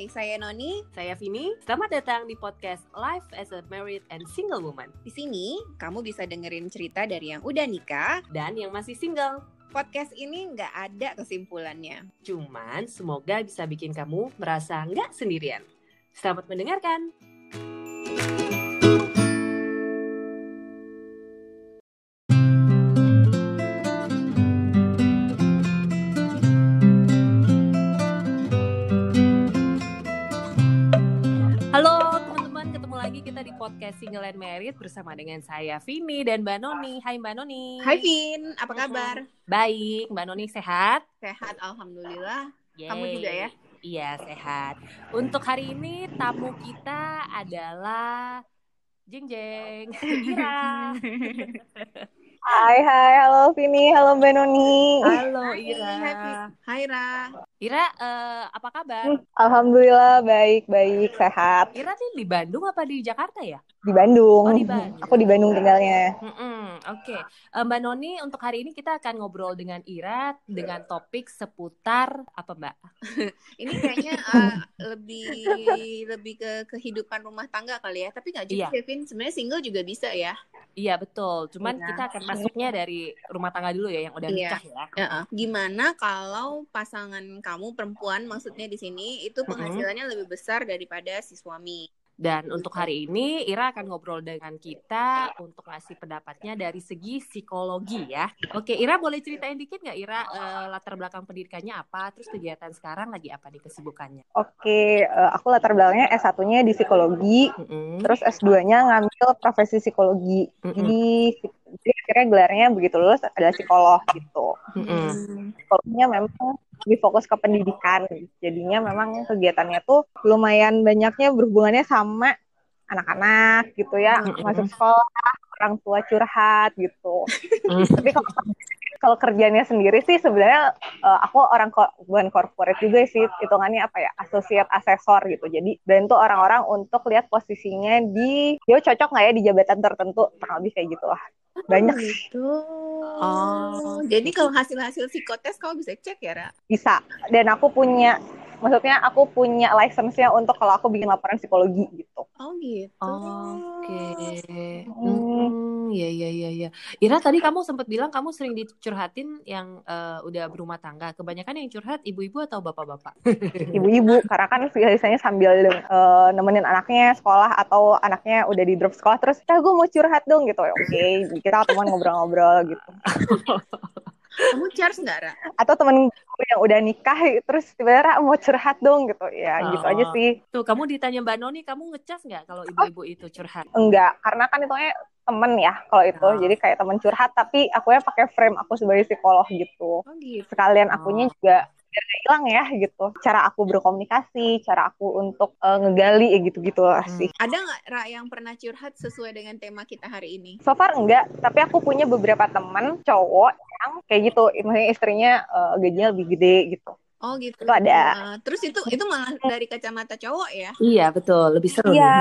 Hai, saya Noni. Saya Vini. Selamat datang di podcast Life as a Married and Single Woman. Di sini, kamu bisa dengerin cerita dari yang udah nikah dan yang masih single. Podcast ini nggak ada kesimpulannya. Cuman semoga bisa bikin kamu merasa nggak sendirian. Selamat mendengarkan. Single and Married bersama dengan saya Vini dan Mbak Noni. Hai Mbak Noni. Hai Vin, apa kabar? Baik, Mbak Noni sehat? Sehat, alhamdulillah. Yeay. Kamu juga ya? Iya, sehat. Untuk hari ini tamu kita adalah Jeng Jeng Ira. Hai, hai, halo Vini, halo Mbak Noni. Halo Ira. Hai, Ira. Ira, uh, apa kabar? Alhamdulillah baik, baik, sehat. Ira nih di Bandung apa di Jakarta ya? Di Bandung. Oh, di Bandung. Aku di Bandung tinggalnya. Mm -mm, Oke, okay. uh, eh, Mbak Noni untuk hari ini kita akan ngobrol dengan Ira dengan topik seputar apa Mbak? ini kayaknya uh, lebih lebih ke kehidupan rumah tangga kali ya, tapi nggak juga, iya. Kevin. Sebenarnya single juga bisa ya. Iya betul, cuman iya. kita akan masuknya dari rumah tangga dulu ya yang udah iya. nikah ya. Uh -uh. Gimana kalau pasangan kamu perempuan maksudnya di sini itu penghasilannya mm -hmm. lebih besar daripada si suami? Dan untuk hari ini Ira akan ngobrol dengan kita untuk ngasih pendapatnya dari segi psikologi ya. Oke, Ira boleh ceritain dikit nggak Ira uh, latar belakang pendidikannya apa, terus kegiatan sekarang lagi apa nih kesibukannya? Oke, uh, aku latar belakangnya S1-nya di psikologi, mm -hmm. terus S2-nya ngambil profesi psikologi. Mm -hmm. Jadi jadi akhirnya gelarnya begitu lulus adalah psikolog gitu. Mm -hmm. Psikologinya memang lebih fokus ke pendidikan. Jadinya memang kegiatannya tuh lumayan banyaknya berhubungannya sama anak-anak gitu ya, mm -hmm. masuk sekolah, orang tua curhat gitu. Mm. Tapi kalau kalau kerjanya sendiri sih sebenarnya uh, aku orang ko bukan corporate juga sih hitungannya apa ya associate asesor gitu jadi dan itu orang-orang untuk lihat posisinya di dia cocok nggak ya di jabatan tertentu kurang lebih kayak gitu lah banyak oh, gitu. Oh, jadi kalau hasil-hasil psikotes kamu bisa cek ya, Ra? Bisa. Dan aku punya maksudnya aku punya license-nya untuk kalau aku bikin laporan psikologi gitu. Oh gitu. Oke. Okay. Hmm, ya ya ya ya. Ira tadi kamu sempat bilang kamu sering dicurhatin yang uh, udah berumah tangga. Kebanyakan yang curhat ibu-ibu atau bapak-bapak? Ibu-ibu karena kan biasanya sambil uh, nemenin anaknya sekolah atau anaknya udah di drop sekolah terus, "Ah, gue mau curhat dong." gitu. Oke, okay, kita teman ngobrol-ngobrol gitu. Kamu Charles nggak, Ra? Atau temen gue yang udah nikah, terus tiba-tiba mau curhat dong gitu. Ya oh. gitu aja sih. Tuh, kamu ditanya Mbak Noni, kamu ngecas nggak kalau ibu-ibu itu curhat? Enggak, karena kan itu temen ya kalau itu. Oh. Jadi kayak temen curhat, tapi aku ya pakai frame aku sebagai psikolog gitu. Oh, gitu. Sekalian akunya oh. juga biar gak hilang ya gitu cara aku berkomunikasi cara aku untuk uh, ngegali ya gitu-gitu lah hmm. sih ada nggak Ra yang pernah curhat sesuai dengan tema kita hari ini so far enggak tapi aku punya beberapa teman cowok yang kayak gitu maksudnya istrinya uh, gajinya lebih gede gitu Oh gitu. Itu ada. Uh, terus itu itu malah dari kacamata cowok ya? Iya betul, lebih seru. Iya.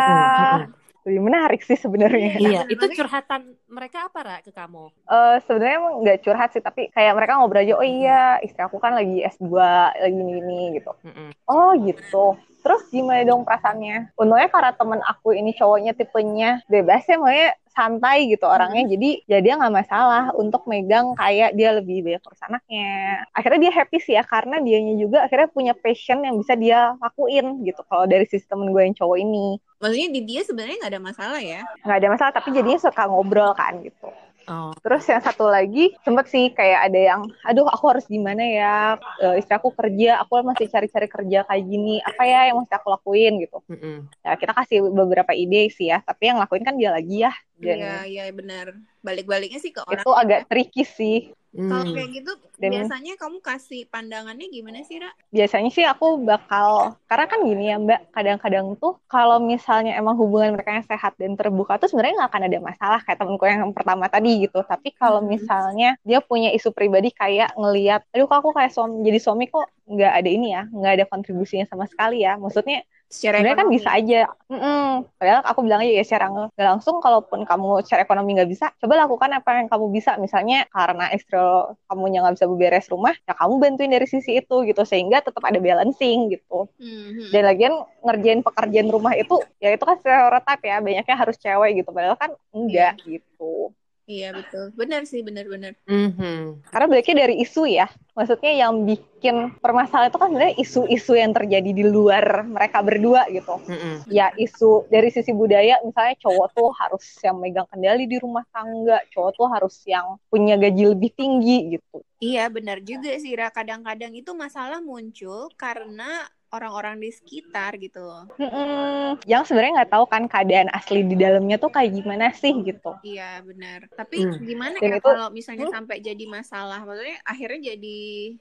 Hmm lebih menarik sih sebenarnya. Iya, itu curhatan mereka apa Ra ke kamu? Uh, sebenarnya emang nggak curhat sih, tapi kayak mereka ngobrol aja, oh iya istri aku kan lagi S2, lagi ini-ini gitu. Mm -mm. Oh gitu. Terus gimana dong perasaannya? Untungnya karena temen aku ini cowoknya tipenya bebas ya, makanya santai gitu orangnya. Hmm. jadi ya dia nggak masalah untuk megang kayak dia lebih banyak urus anaknya. Akhirnya dia happy sih ya karena dianya juga akhirnya punya passion yang bisa dia lakuin gitu kalau dari sistem gue yang cowok ini. Maksudnya di dia sebenarnya nggak ada masalah ya? Nggak ada masalah tapi jadinya suka ngobrol kan gitu Oh. Terus yang satu lagi sempet sih kayak ada yang, aduh aku harus gimana ya, uh, istri aku kerja, aku masih cari-cari kerja kayak gini, apa ya yang mesti aku lakuin gitu. Mm -hmm. Ya kita kasih beberapa ide sih ya, tapi yang lakuin kan dia lagi ya. Iya, iya benar. Balik-baliknya sih ke orang. Itu agak tricky sih. Hmm. Kalau kayak gitu Dan, biasanya kamu kasih pandangannya gimana sih, Ra? Biasanya sih aku bakal karena kan gini ya, Mbak, kadang-kadang tuh kalau misalnya emang hubungan mereka yang sehat dan terbuka tuh sebenarnya nggak akan ada masalah kayak temenku yang pertama tadi gitu. Tapi kalau hmm. misalnya dia punya isu pribadi kayak ngelihat, aduh kok aku kayak suami jadi suami kok nggak ada ini ya nggak ada kontribusinya sama sekali ya maksudnya secara sebenarnya kan bisa aja Mm-mm. padahal aku bilang aja ya secara nggak langsung kalaupun kamu secara ekonomi nggak bisa coba lakukan apa yang kamu bisa misalnya karena istri kamu yang nggak bisa beberes rumah ya kamu bantuin dari sisi itu gitu sehingga tetap ada balancing gitu mm-hmm. dan lagian ngerjain pekerjaan rumah itu ya itu kan stereotip ya banyaknya harus cewek gitu padahal kan enggak yeah. gitu Iya betul, benar sih benar-benar. Mm-hmm. Karena banyaknya dari isu ya, maksudnya yang bikin permasalahan itu kan sebenarnya isu-isu yang terjadi di luar mereka berdua gitu. Mm-hmm. Ya isu dari sisi budaya, misalnya cowok tuh harus yang megang kendali di rumah tangga, cowok tuh harus yang punya gaji lebih tinggi gitu. Iya benar juga sih, kadang-kadang itu masalah muncul karena orang-orang di sekitar gitu. Mm-mm. Yang sebenarnya nggak tahu kan keadaan asli di dalamnya tuh kayak gimana sih gitu. Iya benar. Tapi hmm. gimana Dan ya itu, kalau misalnya hmm? sampai jadi masalah, maksudnya akhirnya jadi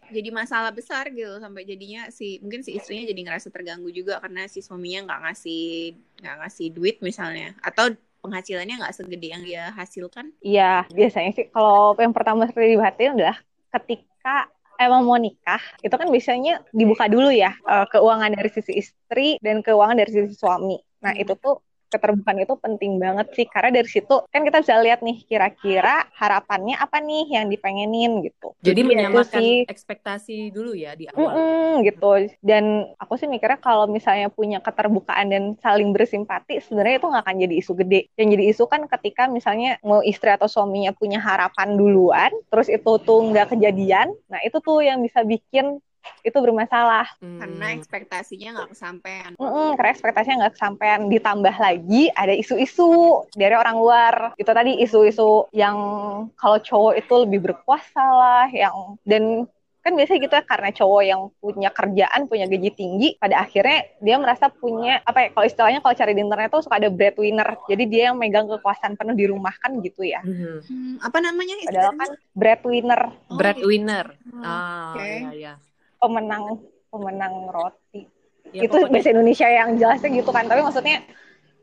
jadi masalah besar gitu sampai jadinya si mungkin si istrinya jadi ngerasa terganggu juga karena si suaminya nggak ngasih nggak ngasih duit misalnya atau penghasilannya nggak segede yang dia hasilkan? Iya, biasanya sih kalau yang pertama sekali dibahatin adalah ketika emang mau nikah, itu kan biasanya dibuka dulu ya uh, keuangan dari sisi istri dan keuangan dari sisi suami. Nah, hmm. itu tuh keterbukaan itu penting banget sih karena dari situ kan kita bisa lihat nih kira-kira harapannya apa nih yang dipengenin gitu. Jadi menyamakan sih, ekspektasi dulu ya di awal. Mm -mm, gitu. Dan aku sih mikirnya kalau misalnya punya keterbukaan dan saling bersimpati sebenarnya itu nggak akan jadi isu gede. Yang jadi isu kan ketika misalnya mau istri atau suaminya punya harapan duluan, terus itu tuh nggak kejadian. Nah itu tuh yang bisa bikin itu bermasalah. Hmm. karena ekspektasinya nggak kesampaian. Mm -mm, karena ekspektasinya nggak kesampaian. Ditambah lagi ada isu-isu dari orang luar. Itu tadi isu-isu yang kalau cowok itu lebih berkuasa lah yang dan kan biasanya gitu ya karena cowok yang punya kerjaan punya gaji tinggi pada akhirnya dia merasa punya apa ya kalau istilahnya kalau cari di internet tuh suka ada breadwinner. Jadi dia yang megang kekuasaan penuh di rumah kan gitu ya. Hmm. Hmm, apa namanya padahal kan breadwinner. Oh, breadwinner gitu. ah okay. ya ya pemenang pemenang roti. Ya, itu pokoknya. bahasa Indonesia yang jelasnya gitu kan. Tapi maksudnya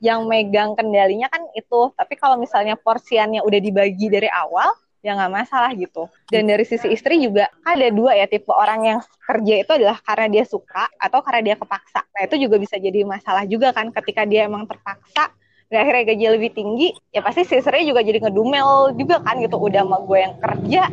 yang megang kendalinya kan itu. Tapi kalau misalnya porsiannya udah dibagi dari awal ya nggak masalah gitu. Dan dari sisi istri juga ada dua ya tipe orang yang kerja itu adalah karena dia suka atau karena dia kepaksa. Nah itu juga bisa jadi masalah juga kan. Ketika dia emang terpaksa dan akhirnya gaji lebih tinggi ya pasti si istri juga jadi ngedumel juga kan gitu. Udah sama gue yang kerja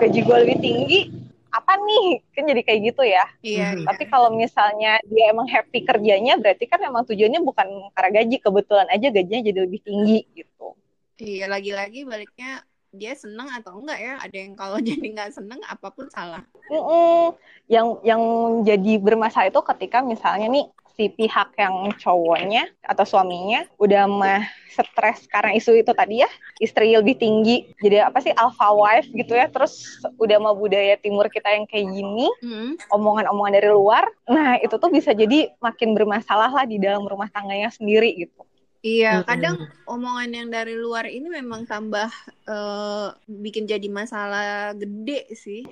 gaji gue lebih tinggi apa nih? Kan jadi kayak gitu ya. Iya, hmm. tapi kalau misalnya dia emang happy kerjanya berarti kan emang tujuannya bukan karena gaji kebetulan aja gajinya jadi lebih tinggi gitu. Iya lagi-lagi baliknya dia seneng atau enggak ya? Ada yang kalau jadi nggak seneng apa pun salah. Mm -mm. yang yang jadi bermasalah itu ketika misalnya nih si pihak yang cowoknya atau suaminya udah mah stres karena isu itu tadi ya. Istri lebih tinggi. Jadi apa sih alpha wife gitu ya. Terus udah mau budaya timur kita yang kayak gini. Omongan omongan-omongan dari luar. Nah itu tuh bisa jadi makin bermasalah lah di dalam rumah tangganya sendiri gitu. Iya, kadang omongan yang dari luar ini memang tambah uh, bikin jadi masalah gede sih.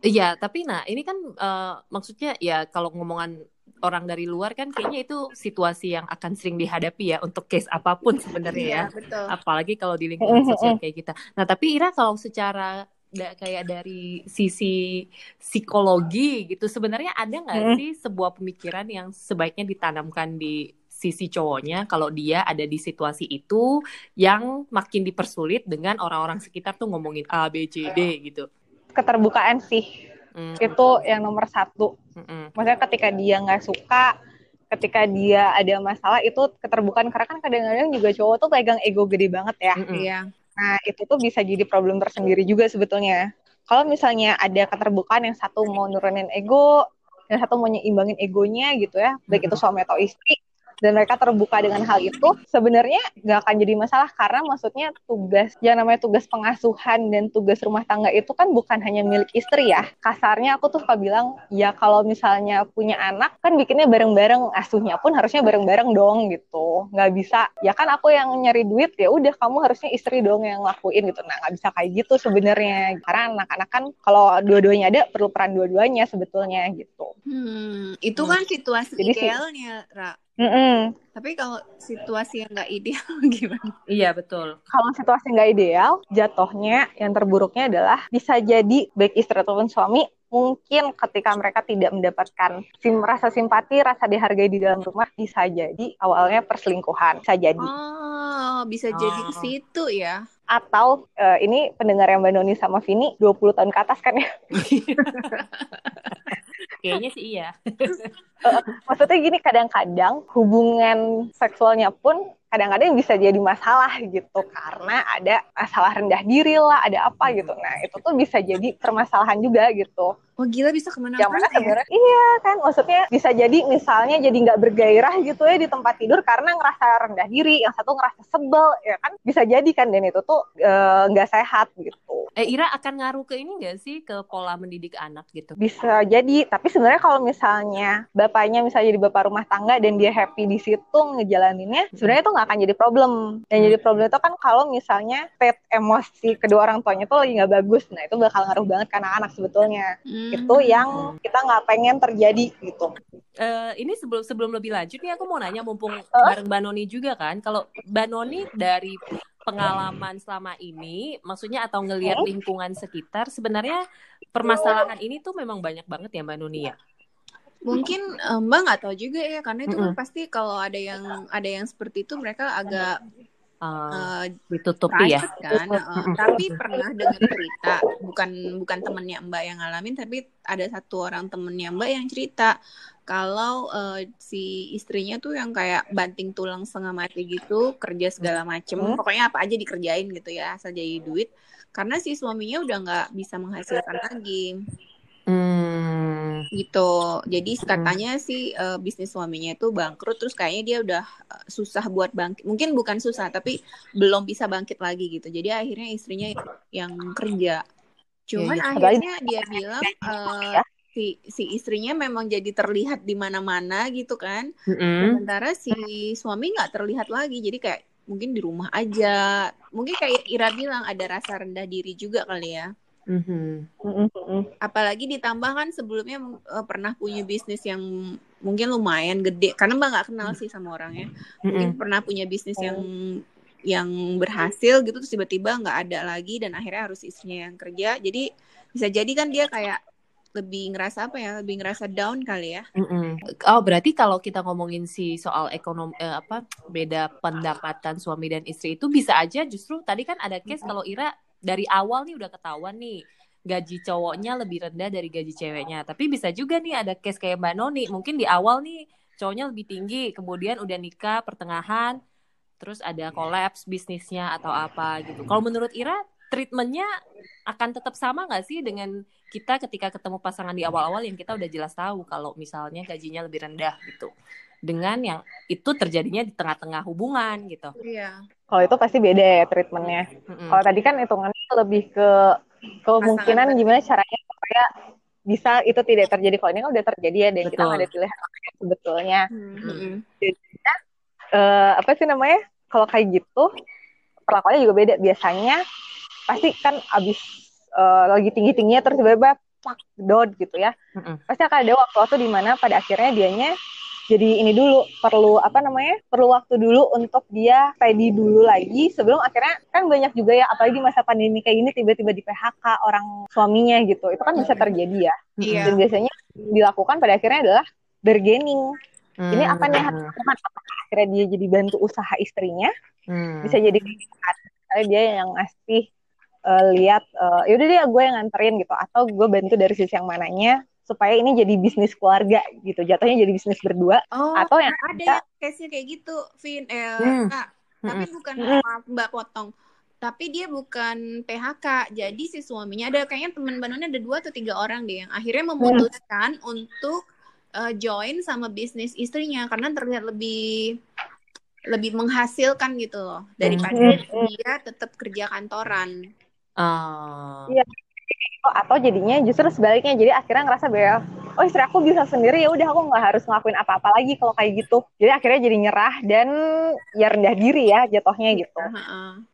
Iya, tapi nah ini kan uh, maksudnya ya kalau ngomongan orang dari luar kan kayaknya itu situasi yang akan sering dihadapi ya untuk case apa pun sebenarnya ya. Iya, betul. Apalagi kalau di lingkungan sosial kayak kita. Nah, tapi Ira kalau secara da, kayak dari sisi psikologi gitu sebenarnya ada nggak hmm. sih sebuah pemikiran yang sebaiknya ditanamkan di sisi cowoknya kalau dia ada di situasi itu yang makin dipersulit dengan orang-orang sekitar tuh ngomongin A B C D gitu. Keterbukaan sih mm. itu yang nomor satu. Mm maksudnya ketika dia nggak suka ketika dia ada masalah itu keterbukaan. Karena kan kadang-kadang juga cowok tuh pegang ego gede banget ya. Iya. Nah itu tuh bisa jadi problem tersendiri juga sebetulnya. Kalau misalnya ada keterbukaan yang satu mau nurunin ego yang satu mau nyimbangin egonya gitu ya baik itu suami atau istri dan mereka terbuka dengan hal itu sebenarnya nggak akan jadi masalah karena maksudnya tugas yang namanya tugas pengasuhan dan tugas rumah tangga itu kan bukan hanya milik istri ya. Kasarnya aku tuh suka bilang ya kalau misalnya punya anak kan bikinnya bareng-bareng asuhnya pun harusnya bareng-bareng dong gitu. Nggak bisa. Ya kan aku yang nyari duit ya udah kamu harusnya istri dong yang ngelakuin gitu. Nah nggak bisa kayak gitu sebenarnya. Karena anak-anak kan kalau dua-duanya ada perlu peran dua-duanya sebetulnya gitu. Hmm, itu kan situasi Jadi, idealnya Ra Mm -mm. Tapi kalau situasi yang nggak ideal gimana? Iya betul. Kalau situasi nggak ideal, jatuhnya yang terburuknya adalah bisa jadi baik istri ataupun suami mungkin ketika mereka tidak mendapatkan sim rasa simpati, rasa dihargai di dalam rumah bisa jadi awalnya perselingkuhan, bisa jadi. Oh, bisa oh. jadi ke situ ya. Atau uh, ini pendengar yang Mbak Noni sama Vini 20 tahun ke atas kan ya? Kayaknya sih iya. maksudnya gini, kadang-kadang hubungan seksualnya pun kadang-kadang bisa jadi masalah gitu karena ada masalah rendah diri lah, ada apa gitu. Nah itu tuh bisa jadi permasalahan juga gitu. Oh gila bisa ke mana-mana ya? Iya kan, maksudnya bisa jadi misalnya jadi nggak bergairah gitu ya di tempat tidur karena ngerasa rendah diri, yang satu ngerasa sebel, ya kan bisa jadi kan dan itu tuh eh, nggak e, sehat gitu. Eh Ira akan ngaruh ke ini nggak sih ke pola mendidik anak gitu? Bisa jadi, tapi sebenarnya kalau misalnya bapaknya misalnya jadi bapak rumah tangga dan dia happy di situ ngejalaninnya, sebenarnya itu nggak akan jadi problem. Yang jadi problem itu kan kalau misalnya state emosi kedua orang tuanya tuh lagi nggak bagus, nah itu bakal ngaruh banget ke anak-anak sebetulnya. Hmm itu yang kita nggak pengen terjadi gitu. Uh, ini sebelum sebelum lebih lanjut nih aku mau nanya mumpung uh? bareng Mbak Noni juga kan, kalau Mbak Noni dari pengalaman selama ini, maksudnya atau ngelihat lingkungan sekitar, sebenarnya permasalahan ini tuh memang banyak banget ya Mbak Noni ya? Mungkin Mbak nggak tahu juga ya, karena itu mm -hmm. kan pasti kalau ada yang ada yang seperti itu mereka agak uh, ditutupi ya kan uh, tapi pernah dengar cerita bukan bukan temennya mbak yang ngalamin tapi ada satu orang temennya mbak yang cerita kalau uh, si istrinya tuh yang kayak banting tulang setengah mati gitu kerja segala macem hmm. pokoknya apa aja dikerjain gitu ya asal jadi duit karena si suaminya udah nggak bisa menghasilkan lagi. Gitu. Jadi katanya hmm. sih uh, bisnis suaminya itu bangkrut terus kayaknya dia udah uh, susah buat bangkit. Mungkin bukan susah tapi belum bisa bangkit lagi gitu. Jadi akhirnya istrinya yang kerja. Cuman ya, ya. akhirnya dia bilang uh, si si istrinya memang jadi terlihat di mana-mana gitu kan. Mm-hmm. sementara si suami nggak terlihat lagi. Jadi kayak mungkin di rumah aja. Mungkin kayak Ira bilang ada rasa rendah diri juga kali ya Mm-hmm. Apalagi ditambah kan sebelumnya uh, pernah punya bisnis yang mungkin lumayan gede karena mbak nggak kenal sih sama orangnya. Mungkin mm-hmm. pernah punya bisnis yang yang berhasil gitu terus tiba-tiba nggak ada lagi dan akhirnya harus istrinya yang kerja. Jadi bisa jadi kan dia kayak lebih ngerasa apa ya lebih ngerasa down kali ya mm-hmm. oh berarti kalau kita ngomongin si soal ekonomi eh, apa beda pendapatan suami dan istri itu bisa aja justru tadi kan ada case kalau Ira dari awal nih udah ketahuan nih gaji cowoknya lebih rendah dari gaji ceweknya. Tapi bisa juga nih ada case kayak Mbak Noni, mungkin di awal nih cowoknya lebih tinggi, kemudian udah nikah pertengahan, terus ada kolaps bisnisnya atau apa gitu. Kalau menurut Ira, treatmentnya akan tetap sama nggak sih dengan kita ketika ketemu pasangan di awal-awal yang kita udah jelas tahu kalau misalnya gajinya lebih rendah gitu dengan yang itu terjadinya di tengah-tengah hubungan gitu. Iya. Kalau itu pasti beda ya treatmentnya. Mm-hmm. Kalau tadi kan hitungannya lebih ke kemungkinan Pasangan gimana caranya supaya bisa itu tidak terjadi. Kalau ini kan udah terjadi ya dan Betul. kita nggak ada pilihan sebetulnya. Mm-hmm. Jadi uh, apa sih namanya? Kalau kayak gitu perlakuannya juga beda. Biasanya pasti kan abis uh, lagi tinggi tingginya terus tiba-tiba plak down gitu ya. Mm-hmm. Pasti akan ada waktu-waktu di mana pada akhirnya dianya jadi ini dulu perlu apa namanya perlu waktu dulu untuk dia ready dulu lagi sebelum akhirnya kan banyak juga ya apalagi masa pandemi kayak ini tiba-tiba di PHK orang suaminya gitu. Itu kan bisa terjadi ya. Yeah. dan biasanya dilakukan pada akhirnya adalah bargaining. Hmm. ini apa nih harus akhirnya dia jadi bantu usaha istrinya? Hmm. bisa jadi misalnya dia yang ngasih uh, lihat uh, yaudah deh gue yang nganterin gitu. Atau gue bantu dari sisi yang mananya supaya ini jadi bisnis keluarga gitu jatuhnya jadi bisnis berdua oh, atau yang ada kita... yang case kayak gitu Vin eh, hmm. nah, hmm. tapi bukan hmm. maaf mbak potong tapi dia bukan PHK jadi si suaminya ada kayaknya teman banunnya ada dua atau tiga orang deh yang akhirnya hmm. memutuskan hmm. untuk uh, join sama bisnis istrinya karena terlihat lebih lebih menghasilkan gitu loh daripada hmm. dia tetap kerja kantoran. Uh. Atau jadinya justru sebaliknya jadi akhirnya ngerasa bahwa oh istri aku bisa sendiri ya udah aku nggak harus ngelakuin apa-apa lagi kalau kayak gitu. Jadi akhirnya jadi nyerah dan ya rendah diri ya jatuhnya gitu.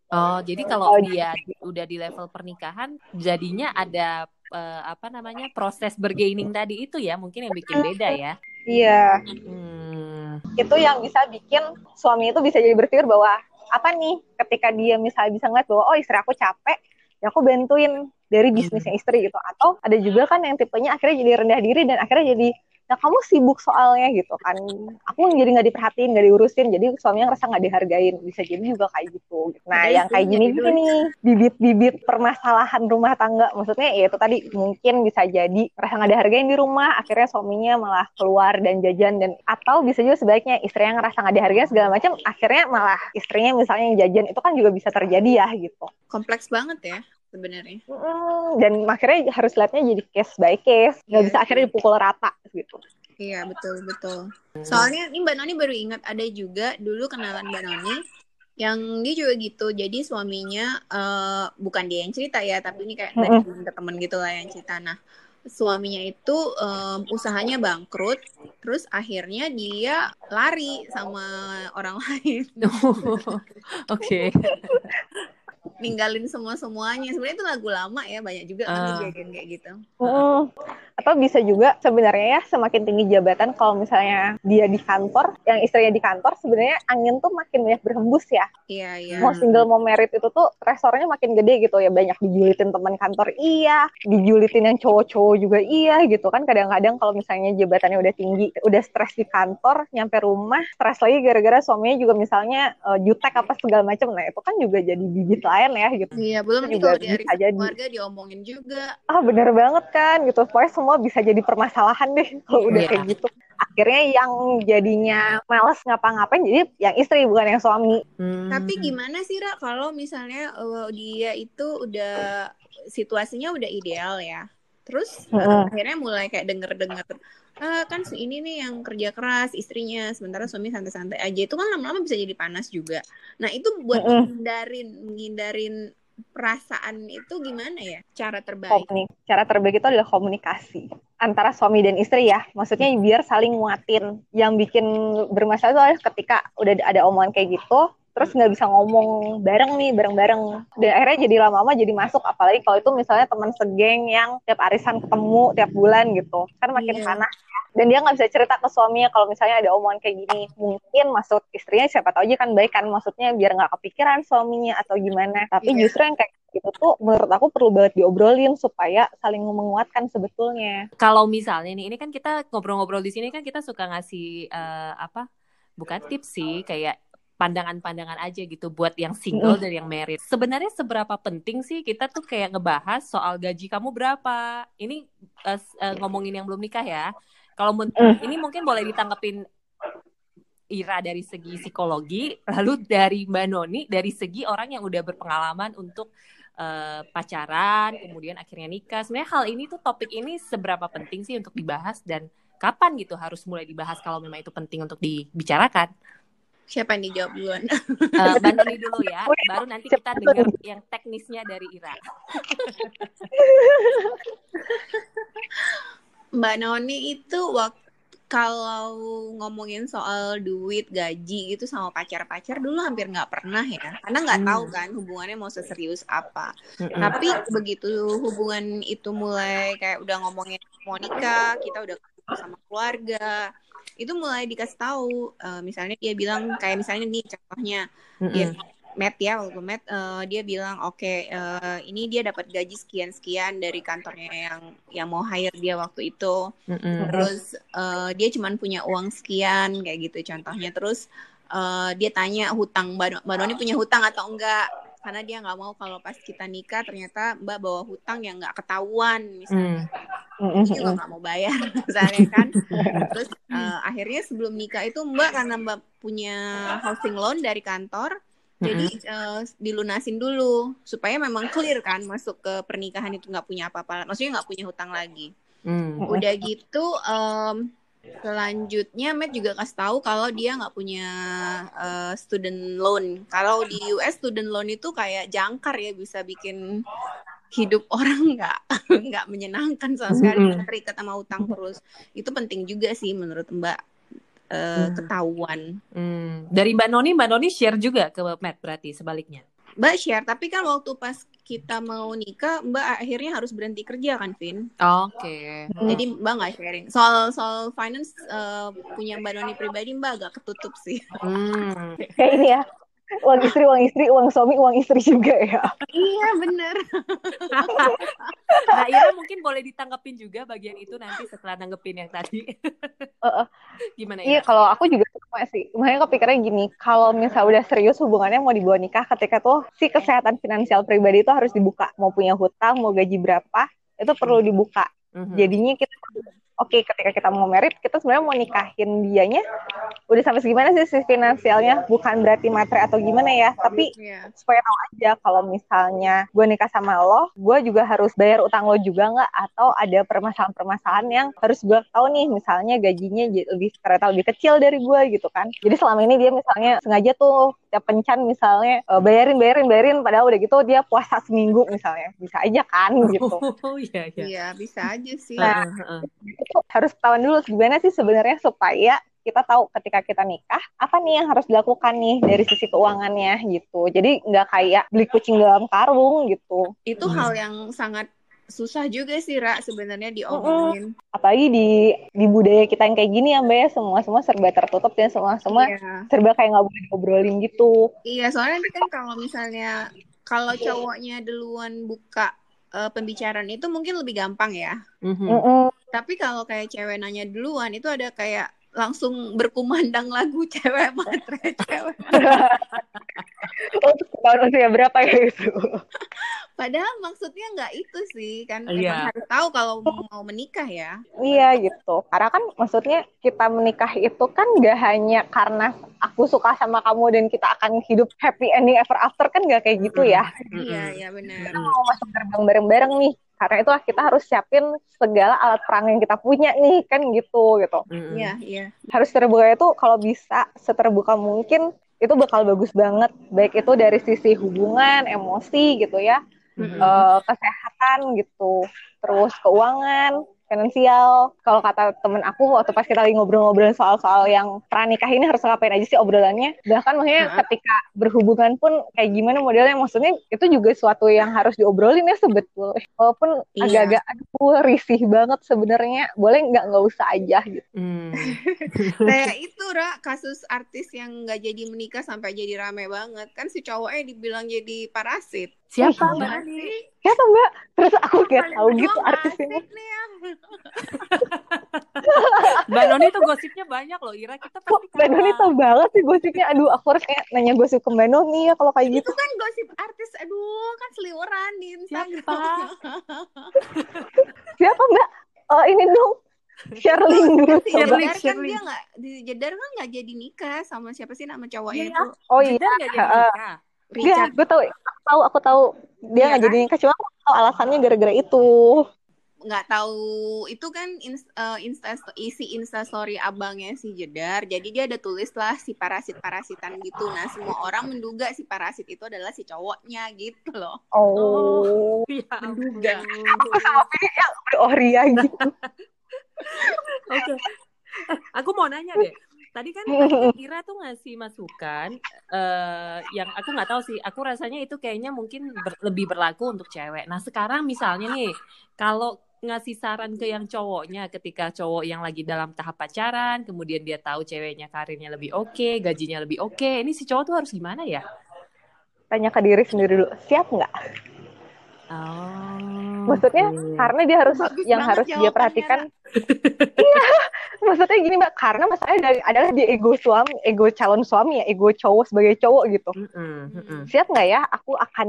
Oh jadi kalau oh, dia udah di level pernikahan jadinya ada uh, apa namanya proses bergaining tadi itu ya mungkin yang bikin beda ya. Iya. Hmm. Itu yang bisa bikin suami itu bisa jadi berpikir bahwa apa nih ketika dia misalnya bisa ngeliat bahwa oh istri aku capek ya aku bantuin dari bisnisnya istri gitu. Atau ada juga kan yang tipenya akhirnya jadi rendah diri dan akhirnya jadi nah kamu sibuk soalnya gitu kan. Aku jadi nggak diperhatiin nggak diurusin. Jadi suaminya ngerasa nggak dihargain. Bisa jadi juga kayak gitu. Nah yang kayak gini gini nih. Bibit-bibit permasalahan rumah tangga. Maksudnya ya itu tadi mungkin bisa jadi ngerasa nggak dihargain di rumah. Akhirnya suaminya malah keluar dan jajan. Dan atau bisa juga sebaliknya istrinya ngerasa nggak dihargain segala macam. Akhirnya malah istrinya misalnya yang jajan. Itu kan juga bisa terjadi ya gitu. Kompleks banget ya sebenarnya. Mm, dan akhirnya harus lihatnya jadi case by case, nggak yeah. bisa akhirnya dipukul rata gitu. Iya betul betul. Soalnya ini Mbak Noni baru ingat ada juga dulu kenalan Mbak Noni yang dia juga gitu. Jadi suaminya uh, bukan dia yang cerita ya, tapi ini kayak dari teman ke teman gitu lah yang cerita. Nah suaminya itu um, usahanya bangkrut, terus akhirnya dia lari sama orang lain. Oke. ninggalin semua semuanya sebenarnya itu lagu lama ya banyak juga kan uh. kejadian kayak gitu. Uh. atau bisa juga sebenarnya ya semakin tinggi jabatan kalau misalnya dia di kantor yang istrinya di kantor sebenarnya angin tuh makin banyak berhembus ya. Iya iya. Mau single mau merit itu tuh resornya makin gede gitu ya. Banyak dijulitin teman kantor iya. Dijulitin yang cowok-cowok juga iya gitu kan. Kadang-kadang kalau misalnya jabatannya udah tinggi udah stres di kantor nyampe rumah stres lagi gara-gara suaminya juga misalnya uh, jutek apa segala macam. Nah itu kan juga jadi bibit lain lain ya gitu. Iya, belum itu juga dari bisa keluarga diomongin juga. Ah, bener banget kan gitu. Pokoknya semua bisa jadi permasalahan deh kalau udah yeah. kayak gitu. Akhirnya yang jadinya males ngapa-ngapain jadi yang istri bukan yang suami. Hmm. Tapi gimana sih Ra kalau misalnya uh, dia itu udah situasinya udah ideal ya. Terus uh, akhirnya mulai kayak denger-denger uh, kan ini nih yang kerja keras istrinya sementara suami santai-santai aja. Itu kan lama-lama bisa jadi panas juga. Nah itu buat -hmm. menghindarin menghindarin perasaan itu gimana ya? Cara terbaik. Komunik. cara terbaik itu adalah komunikasi antara suami dan istri ya. Maksudnya biar saling nguatin. Yang bikin bermasalah itu adalah ketika udah ada omongan kayak gitu terus nggak bisa ngomong bareng nih bareng-bareng. Dan akhirnya jadi lama-lama jadi masuk. Apalagi kalau itu misalnya teman segeng yang tiap arisan ketemu tiap bulan gitu. Kan makin yeah. panas dan dia nggak bisa cerita ke suaminya kalau misalnya ada omongan kayak gini. Mungkin maksud istrinya siapa tahu aja kan baik kan. Maksudnya biar nggak kepikiran suaminya atau gimana. Tapi yeah. justru yang kayak gitu tuh menurut aku perlu banget diobrolin supaya saling menguatkan sebetulnya. Kalau misalnya nih ini kan kita ngobrol-ngobrol di sini kan kita suka ngasih uh, apa? Bukan tips sih kayak pandangan-pandangan aja gitu buat yang single dan yang married. Sebenarnya seberapa penting sih kita tuh kayak ngebahas soal gaji kamu berapa? Ini uh, uh, ngomongin yang belum nikah ya. Kalau ini mungkin boleh ditanggepin Ira dari segi psikologi, lalu dari Mbak Noni dari segi orang yang udah berpengalaman untuk uh, pacaran, kemudian akhirnya nikah. Sebenarnya hal ini tuh topik ini seberapa penting sih untuk dibahas dan kapan gitu harus mulai dibahas kalau memang itu penting untuk dibicarakan? Siapa yang dijawab duluan? Uh, Mbak Noni dulu ya, baru nanti kita dengar yang teknisnya dari Ira. Mbak Noni itu waktu kalau ngomongin soal duit gaji gitu sama pacar-pacar dulu hampir nggak pernah ya karena nggak hmm. tahu kan hubungannya mau seserius apa hmm. tapi begitu hubungan itu mulai kayak udah ngomongin mau nikah kita udah sama keluarga itu mulai dikasih tahu uh, misalnya dia bilang kayak misalnya nih contohnya mm -hmm. dia Matt ya waktu Matt uh, dia bilang oke okay, uh, eh, ini dia dapat gaji sekian sekian dari kantornya yang yang mau hire dia waktu itu mm -hmm. terus uh, dia cuma punya uang sekian kayak gitu contohnya terus uh, dia tanya hutang Mbak Doni punya hutang atau enggak karena dia nggak mau kalau pas kita nikah ternyata Mbak bawa hutang yang nggak ketahuan misalnya. Mm. dia juga nggak mau bayar misalnya kan. Terus uh, akhirnya sebelum nikah itu Mbak karena Mbak punya housing loan dari kantor jadi uh, dilunasin dulu supaya memang clear kan masuk ke pernikahan itu nggak punya apa-apa. Maksudnya nggak punya hutang lagi. Mm. udah gitu um, Selanjutnya Matt juga kasih tahu kalau dia nggak punya uh, student loan. Kalau di US student loan itu kayak jangkar ya bisa bikin hidup orang nggak nggak menyenangkan sama sekali mm -hmm. terikat sama utang terus. Itu penting juga sih menurut Mbak uh, ketahuan. Mm. Dari Mbak Noni, Mbak Noni share juga ke Matt berarti sebaliknya. Mbak share, tapi kan waktu pas kita mau nikah, Mbak akhirnya harus berhenti kerja kan, Vin? Oke. Okay. Jadi Mbak nggak sharing. Soal soal finance uh, punya Mbak Noni pribadi, Mbak agak ketutup sih. Hmm. Kayak ini ya, uang istri, uang istri, uang suami, uang istri juga ya. iya bener. nah Ira mungkin boleh ditanggepin juga bagian itu nanti setelah nanggepin yang tadi. uh, uh. Gimana Ira? Iya kalau aku juga sama sih. Makanya kepikirannya gini, kalau misal udah serius hubungannya mau dibawa nikah ketika tuh si kesehatan finansial pribadi itu harus dibuka. Mau punya hutang, mau gaji berapa, itu perlu dibuka. Mm -hmm. Jadinya kita oke okay, ketika kita mau merit kita sebenarnya mau nikahin dianya udah sampai segimana sih si finansialnya? Bukan berarti materi atau gimana ya tapi yeah. supaya tahu aja kalau misalnya gue nikah sama lo gue juga harus bayar utang lo juga nggak? Atau ada permasalahan-permasalahan yang harus gue tahu nih misalnya gajinya lebih ternyata lebih kecil dari gue gitu kan? Jadi selama ini dia misalnya sengaja tuh tiap pencan misalnya uh, bayarin bayarin bayarin padahal udah gitu dia puasa seminggu misalnya. Bisa aja kan gitu. oh iya iya. Iya bisa aja sih. Nah, uh, uh, uh. harus ketahuan dulu gimana sih sebenarnya supaya kita tahu ketika kita nikah apa nih yang harus dilakukan nih dari sisi keuangannya gitu. Jadi nggak kayak beli kucing dalam karung gitu. Itu hmm. hal yang sangat susah juga sih Ra sebenarnya diomongin. Mm-hmm. Apalagi di di budaya kita yang kayak gini ya Mbak ya semua semua serba tertutup dan semua semua iya. serba kayak nggak boleh ngobrolin gitu. Iya soalnya nanti kan kalau misalnya kalau cowoknya duluan buka uh, pembicaraan itu mungkin lebih gampang ya. Mm-hmm. Mm-hmm. Tapi kalau kayak cewek nanya duluan itu ada kayak langsung berkumandang lagu cewek matre cewek. oh, tahun usia berapa ya itu? Padahal maksudnya nggak itu sih kan yeah. harus tahu kalau mau menikah ya. Iya gitu. Karena kan maksudnya kita menikah itu kan nggak hanya karena aku suka sama kamu dan kita akan hidup happy ending ever after kan nggak kayak gitu ya. Iya iya benar. Kita mau masuk gerbang bareng-bareng nih karena itu kita harus siapin segala alat perang yang kita punya nih kan gitu gitu. Iya mm. iya. Harus terbuka itu kalau bisa seterbuka mungkin itu bakal bagus banget. Baik itu dari sisi hubungan emosi gitu ya. Mm-hmm. uh, kesehatan gitu. Terus keuangan finansial. Kalau kata temen aku waktu pas kita lagi ngobrol-ngobrol soal-soal yang pranikah ini harus ngapain aja sih obrolannya. Bahkan maksudnya nah. ketika berhubungan pun kayak gimana modelnya maksudnya itu juga suatu yang harus diobrolin ya sebetulnya. Walaupun iya. agak-agak aduh risih banget sebenarnya. Boleh nggak nggak usah aja gitu. Hmm. Kayak itu Ra, kasus artis yang nggak jadi menikah sampai jadi rame banget. Kan si cowoknya dibilang jadi parasit. Siapa Mbak Siapa Mbak? Terus aku kayak tahu gitu artis ini. Ya. Mbak Noni tuh gosipnya banyak loh, Ira. Kita pasti Mbak Noni tahu banget sih gosipnya. Aduh, aku harus kayak nanya gosip ke Mbak Noni ya kalau kayak gitu. Itu kan gosip artis, aduh, kan seliweran di Instagram. Siapa? Siapa Mbak? Oh, ini dong. Sherling dulu. Jedar kan dia nggak di Jedar kan nggak jadi nikah sama siapa sih nama cowoknya ya, itu? Oh iya. Jedar nggak jadi nikah. Richard. gue tahu, aku tahu, aku tahu dia iya nggak ya, jadi nikah cuma aku tahu alasannya gara-gara itu. Nggak tahu itu kan insta, uh, insta isi instastory abangnya si Jedar. Jadi dia ada tulis lah si parasit parasitan gitu. Nah semua orang menduga si parasit itu adalah si cowoknya gitu loh. Oh, oh ya, menduga. Aku sama pilih yang beroria gitu. Oke. Okay. Eh, aku mau nanya deh tadi kan, Ira tuh ngasih masukan uh, yang aku nggak tahu sih aku rasanya itu kayaknya mungkin ber, lebih berlaku untuk cewek nah sekarang misalnya nih kalau ngasih saran ke yang cowoknya ketika cowok yang lagi dalam tahap pacaran kemudian dia tahu ceweknya karirnya lebih oke okay, gajinya lebih oke okay. ini si cowok tuh harus gimana ya tanya ke diri sendiri dulu siap nggak Oh, maksudnya okay. karena dia harus Bagus yang harus dia perhatikan. iya, maksudnya gini mbak, karena masalahnya dari, adalah dia ego suami, ego calon suami ya, ego cowok sebagai cowok gitu. Mm -hmm. Siap nggak ya? Aku akan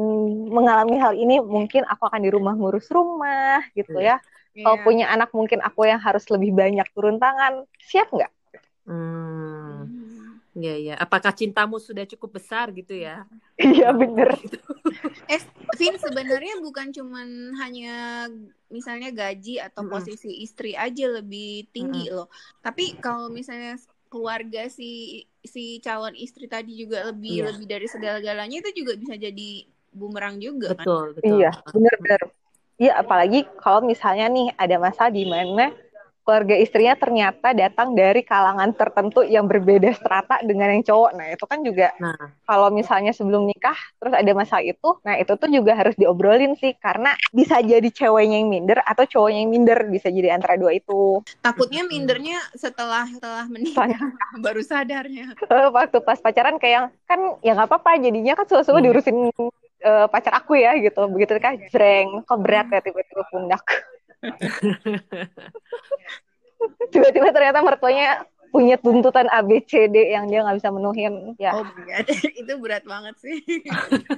mengalami hal ini. Mungkin aku akan di rumah ngurus rumah gitu ya. Yeah. Kalau punya anak mungkin aku yang harus lebih banyak turun tangan. Siap nggak? Hmm. Iya iya. Apakah cintamu sudah cukup besar gitu ya? Iya bener. eh, Vin sebenarnya bukan cuman hanya misalnya gaji atau mm -hmm. posisi istri aja lebih tinggi mm -hmm. loh. Tapi kalau misalnya keluarga si si calon istri tadi juga lebih yeah. lebih dari segala-galanya itu juga bisa jadi bumerang juga betul, kan? Betul, Iya, bener bener. Iya, apalagi kalau misalnya nih ada masa di mana keluarga istrinya ternyata datang dari kalangan tertentu yang berbeda strata dengan yang cowok. Nah, itu kan juga nah. kalau misalnya sebelum nikah terus ada masalah itu, nah itu tuh juga harus diobrolin sih karena bisa jadi ceweknya yang minder atau cowoknya yang minder, bisa jadi antara dua itu. Takutnya mindernya setelah setelah menikah baru sadarnya. Waktu pas pacaran kayak kan ya nggak apa-apa jadinya kan suatu-suatu hmm. diurusin uh, pacar aku ya gitu. Begitu kan jreng, kok berat ya tiba-tiba pundak. tiba-tiba ternyata mertuanya punya tuntutan A B C D yang dia nggak bisa menuhin. Ya. Oh itu berat banget sih.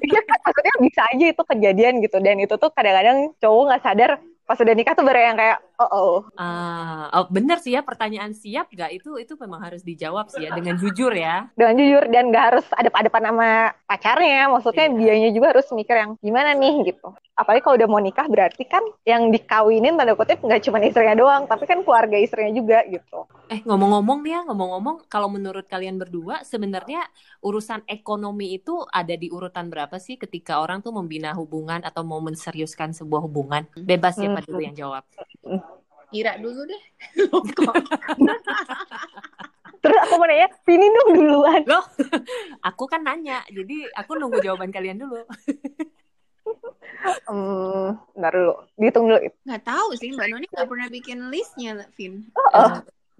Ya kan maksudnya bisa aja itu kejadian gitu. Dan itu tuh kadang-kadang cowok nggak sadar pas udah nikah tuh baru yang kayak oh oh. Uh, oh bener sih ya pertanyaan siap gak itu itu memang harus dijawab sih ya dengan jujur ya. Dengan jujur dan gak harus ada pada sama pacarnya, maksudnya yeah. dianya juga harus mikir yang gimana nih gitu. Apalagi kalau udah mau nikah berarti kan yang dikawinin tanda kutip nggak cuma istrinya doang, tapi kan keluarga istrinya juga gitu. Eh ngomong-ngomong nih ya ngomong-ngomong kalau menurut kalian berdua sebenarnya urusan ekonomi itu ada di urutan berapa sih ketika orang tuh membina hubungan atau mau menseriuskan sebuah hubungan? Bebas ya siapa dulu yang jawab? Ira dulu deh. Terus aku mau nanya, Vini dong duluan. Loh, aku kan nanya, jadi aku nunggu jawaban kalian dulu. Hmm, ntar dulu, dihitung dulu. Nggak tahu sih, Mbak Noni nggak pernah bikin listnya, Vin. Oh, oh.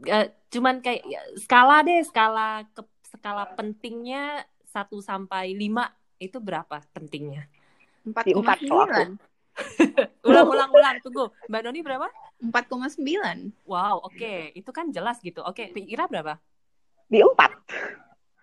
Uh, cuman kayak ya, skala deh, skala ke skala pentingnya 1 sampai 5 itu berapa pentingnya? 4,9. ulang ulang ulang. Tunggu. Mbak Noni berapa? 4,9 wow oke. Okay. itu kan jelas gitu. Oke okay. Ira berapa? Di empat.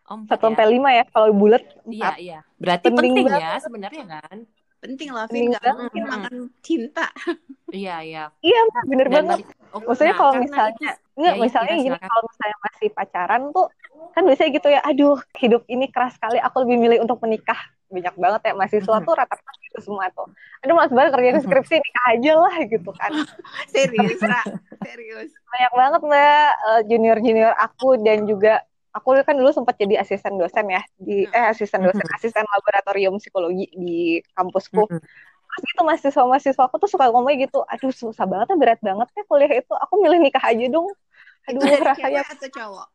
Satu ya. sampai lima ya kalau bulat iya iya. Berarti penting, penting ya sebenarnya kan penting lah Vin nggak mungkin hmm. makan cinta iya iya iya bener Dan banget oh, maksudnya nah, kalau misalnya itu, Enggak, ya, misalnya ya, gini, kalau misalnya masih pacaran tuh, kan biasanya gitu ya, aduh, hidup ini keras sekali, aku lebih milih untuk menikah. Banyak banget ya, mahasiswa tuh rata-rata gitu semua tuh. Aduh, mas banget kerjaan skripsi, nikah aja lah gitu kan. serius, Ra. serius. Banyak banget mbak eh, junior-junior aku dan juga aku kan dulu sempat jadi asisten dosen ya di eh asisten dosen asisten laboratorium psikologi di kampusku terus gitu mahasiswa-mahasiswa aku tuh suka ngomong gitu aduh susah banget ya berat banget ya kuliah itu aku milih nikah aja dong Aduh, itu dari rasanya cewek atau cowok?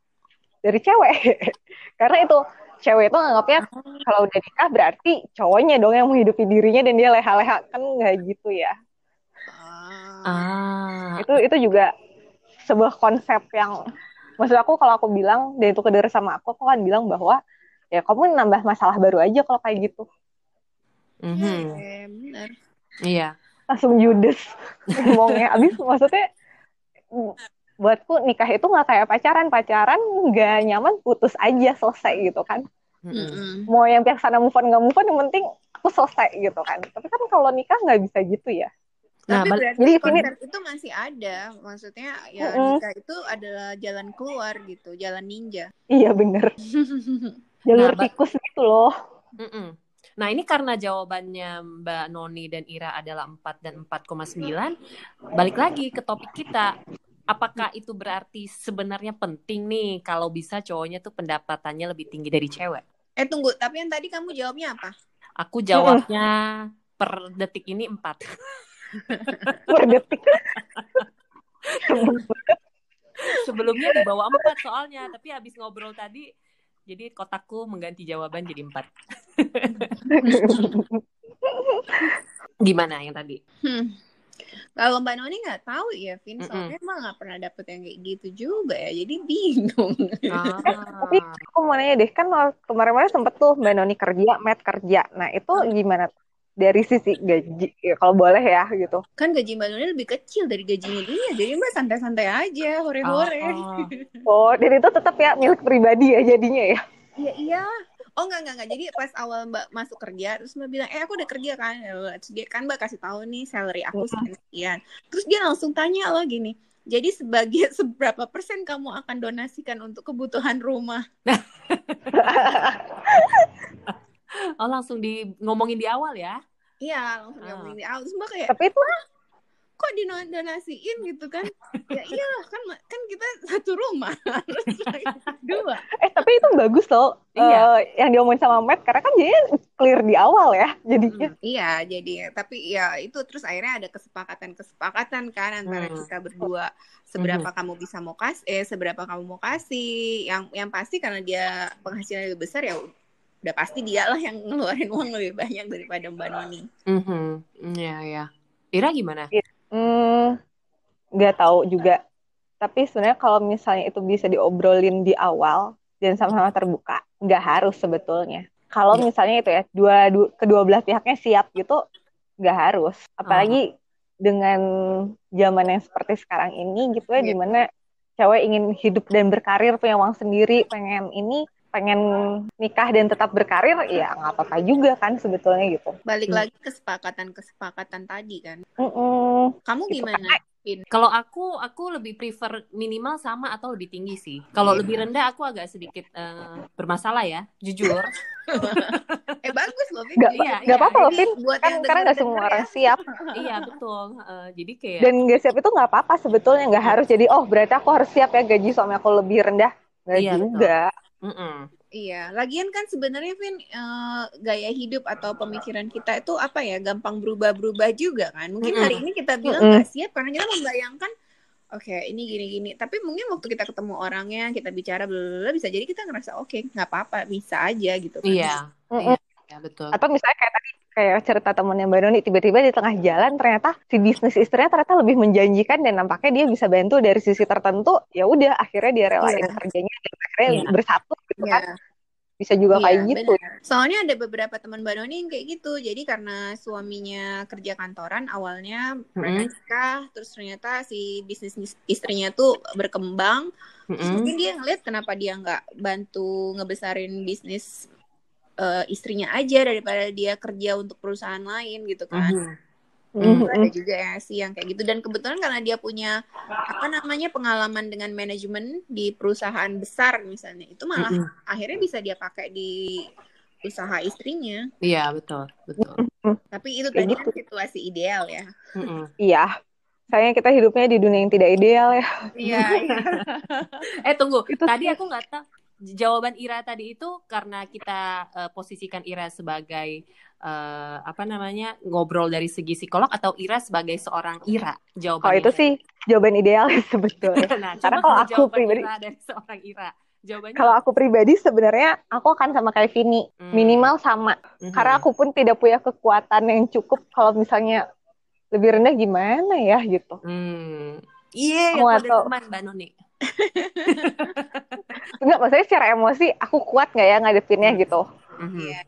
Dari cewek. Karena itu cewek itu nganggapnya oh. kalau udah nikah berarti cowoknya dong yang menghidupi dirinya dan dia leha-leha kan nggak gitu ya. Ah. Itu itu juga sebuah konsep yang maksud aku kalau aku bilang dan itu keder sama aku aku kan bilang bahwa ya kamu nambah masalah baru aja kalau kayak gitu. Mm -hmm. Iya. Langsung judes ngomongnya. Abis maksudnya buatku nikah itu nggak kayak pacaran pacaran nggak nyaman putus aja selesai gitu kan mm-hmm. mau yang pihak sana move on nggak move on yang penting aku selesai gitu kan tapi kan kalau nikah nggak bisa gitu ya Nah, Tapi jadi konsep ini... itu masih ada, maksudnya ya mm-hmm. nikah itu adalah jalan keluar gitu, jalan ninja. Iya bener. Jalur nah, tikus gitu loh. Mm-mm. Nah ini karena jawabannya Mbak Noni dan Ira adalah 4 dan 4,9, balik lagi ke topik kita apakah itu berarti sebenarnya penting nih kalau bisa cowoknya tuh pendapatannya lebih tinggi dari cewek? Eh tunggu, tapi yang tadi kamu jawabnya apa? Aku jawabnya per detik ini empat. Per detik. Sebelumnya di bawah empat soalnya, tapi habis ngobrol tadi, jadi kotakku mengganti jawaban jadi empat. Gimana yang tadi? Hmm. Kalau Mbak Noni nggak tahu ya, Vin, soalnya mm -mm. emang nggak pernah dapet yang kayak gitu juga ya, jadi bingung. Ah. Tapi aku mau nanya deh, kan kemarin-kemarin sempet tuh Mbak Noni kerja, Matt kerja. Nah itu gimana dari sisi gaji, ya, kalau boleh ya gitu? Kan gaji Mbak Noni lebih kecil dari gajinya dia, jadi Mbak santai-santai aja, hore-hore. Oh, oh, dan itu tetap ya milik pribadi ya jadinya ya? Iya, iya. Oh enggak enggak enggak jadi pas awal mbak masuk kerja terus mbak bilang eh aku udah kerja kan. Terus dia kan mbak kasih tahu nih salary aku sekian. Terus dia langsung tanya loh gini jadi sebagai seberapa persen kamu akan donasikan untuk kebutuhan rumah oh langsung di ngomongin di awal ya iya langsung oh. ngomongin di awal terus mbak kayak tapi itu kok donasiin gitu kan ya iya kan kan kita satu rumah harus dua eh tapi itu bagus loh iya. uh, yang diomongin sama Matt karena kan jadi clear di awal ya jadinya hmm, iya jadi tapi ya itu terus akhirnya ada kesepakatan kesepakatan kan antara hmm. kita berdua seberapa hmm. kamu bisa mau kasih eh seberapa kamu mau kasih yang yang pasti karena dia penghasilan lebih besar ya udah pasti dia lah yang ngeluarin uang lebih banyak daripada Mbak Noni. Mm -hmm. Ya ya. Ira gimana? Hmm, nggak tahu juga. Tapi sebenarnya kalau misalnya itu bisa diobrolin di awal dan sama-sama terbuka, nggak harus sebetulnya. Kalau ya. misalnya itu ya dua, dua kedua belah pihaknya siap gitu, nggak harus. Apalagi uh. dengan zaman yang seperti sekarang ini gitu ya, ya. di mana cewek ingin hidup dan berkarir punya uang sendiri, pengen ini pengen nikah dan tetap berkarir ya nggak apa-apa juga kan sebetulnya gitu. Balik hmm. lagi kesepakatan kesepakatan tadi kan. Mm -mm. kamu gitu. gimana? Kalau aku aku lebih prefer minimal sama atau lebih tinggi sih. Kalau yeah. lebih rendah aku agak sedikit uh, bermasalah ya jujur. Eh bagus loh Vin. Gak, iya, gak apa-apa loh Vin. kan karena nggak semua orang ya. siap. Iya betul. Uh, jadi kayak dan nggak siap itu nggak apa-apa sebetulnya nggak harus jadi oh berarti aku harus siap ya gaji suami aku lebih rendah. Nggak iya, juga. betul Mm -mm. Iya, lagian kan sebenarnya Vin uh, gaya hidup atau pemikiran kita itu apa ya gampang berubah-berubah juga kan. Mungkin hari ini kita bilang nggak mm -mm. siap karena kita membayangkan oke okay, ini gini-gini. Tapi mungkin waktu kita ketemu orangnya, kita bicara bla bisa jadi kita ngerasa oke okay, nggak apa-apa, bisa aja gitu kan. Iya, mm -mm. Iya betul. Atau misalnya kayak tadi kayak cerita temennya Mbak Doni tiba-tiba di tengah jalan ternyata si bisnis istrinya ternyata lebih menjanjikan dan nampaknya dia bisa bantu dari sisi tertentu ya udah akhirnya dia relain yeah. kerjanya dan akhirnya yeah. bersatu gitu yeah. kan bisa juga yeah, kayak gitu bener. soalnya ada beberapa teman Mbak yang kayak gitu jadi karena suaminya kerja kantoran awalnya mm -hmm. mereka nikah terus ternyata si bisnis istrinya tuh berkembang mm -hmm. terus mungkin dia ngeliat kenapa dia nggak bantu ngebesarin bisnis uh, istrinya aja daripada dia kerja untuk perusahaan lain gitu kan. Mm -hmm. Mm -hmm. ada juga ya sih yang kayak gitu dan kebetulan karena dia punya apa namanya pengalaman dengan manajemen di perusahaan besar misalnya itu malah mm -hmm. akhirnya bisa dia pakai di usaha istrinya. Iya betul betul. Tapi itu tadi gitu. situasi ideal ya. Mm -hmm. Iya. Sayangnya kita hidupnya di dunia yang tidak ideal ya. Iya. iya. eh tunggu, itu tadi aku nggak tahu jawaban Ira tadi itu karena kita uh, posisikan Ira sebagai uh, apa namanya ngobrol dari segi psikolog atau Ira sebagai seorang Ira? Jawaban oh itu sih jawaban ideal sebetulnya. Nah, karena kalau aku pribadi Ira dari seorang Ira jawabannya kalau aku pribadi sebenarnya aku akan sama kayak Vini hmm. minimal sama. Hmm. karena aku pun tidak punya kekuatan yang cukup kalau misalnya lebih rendah gimana ya gitu. Hmm. iya yeah, aku ada teman Mbak Noni Enggak, maksudnya secara emosi aku kuat nggak ya ngadepinnya gitu. Iya.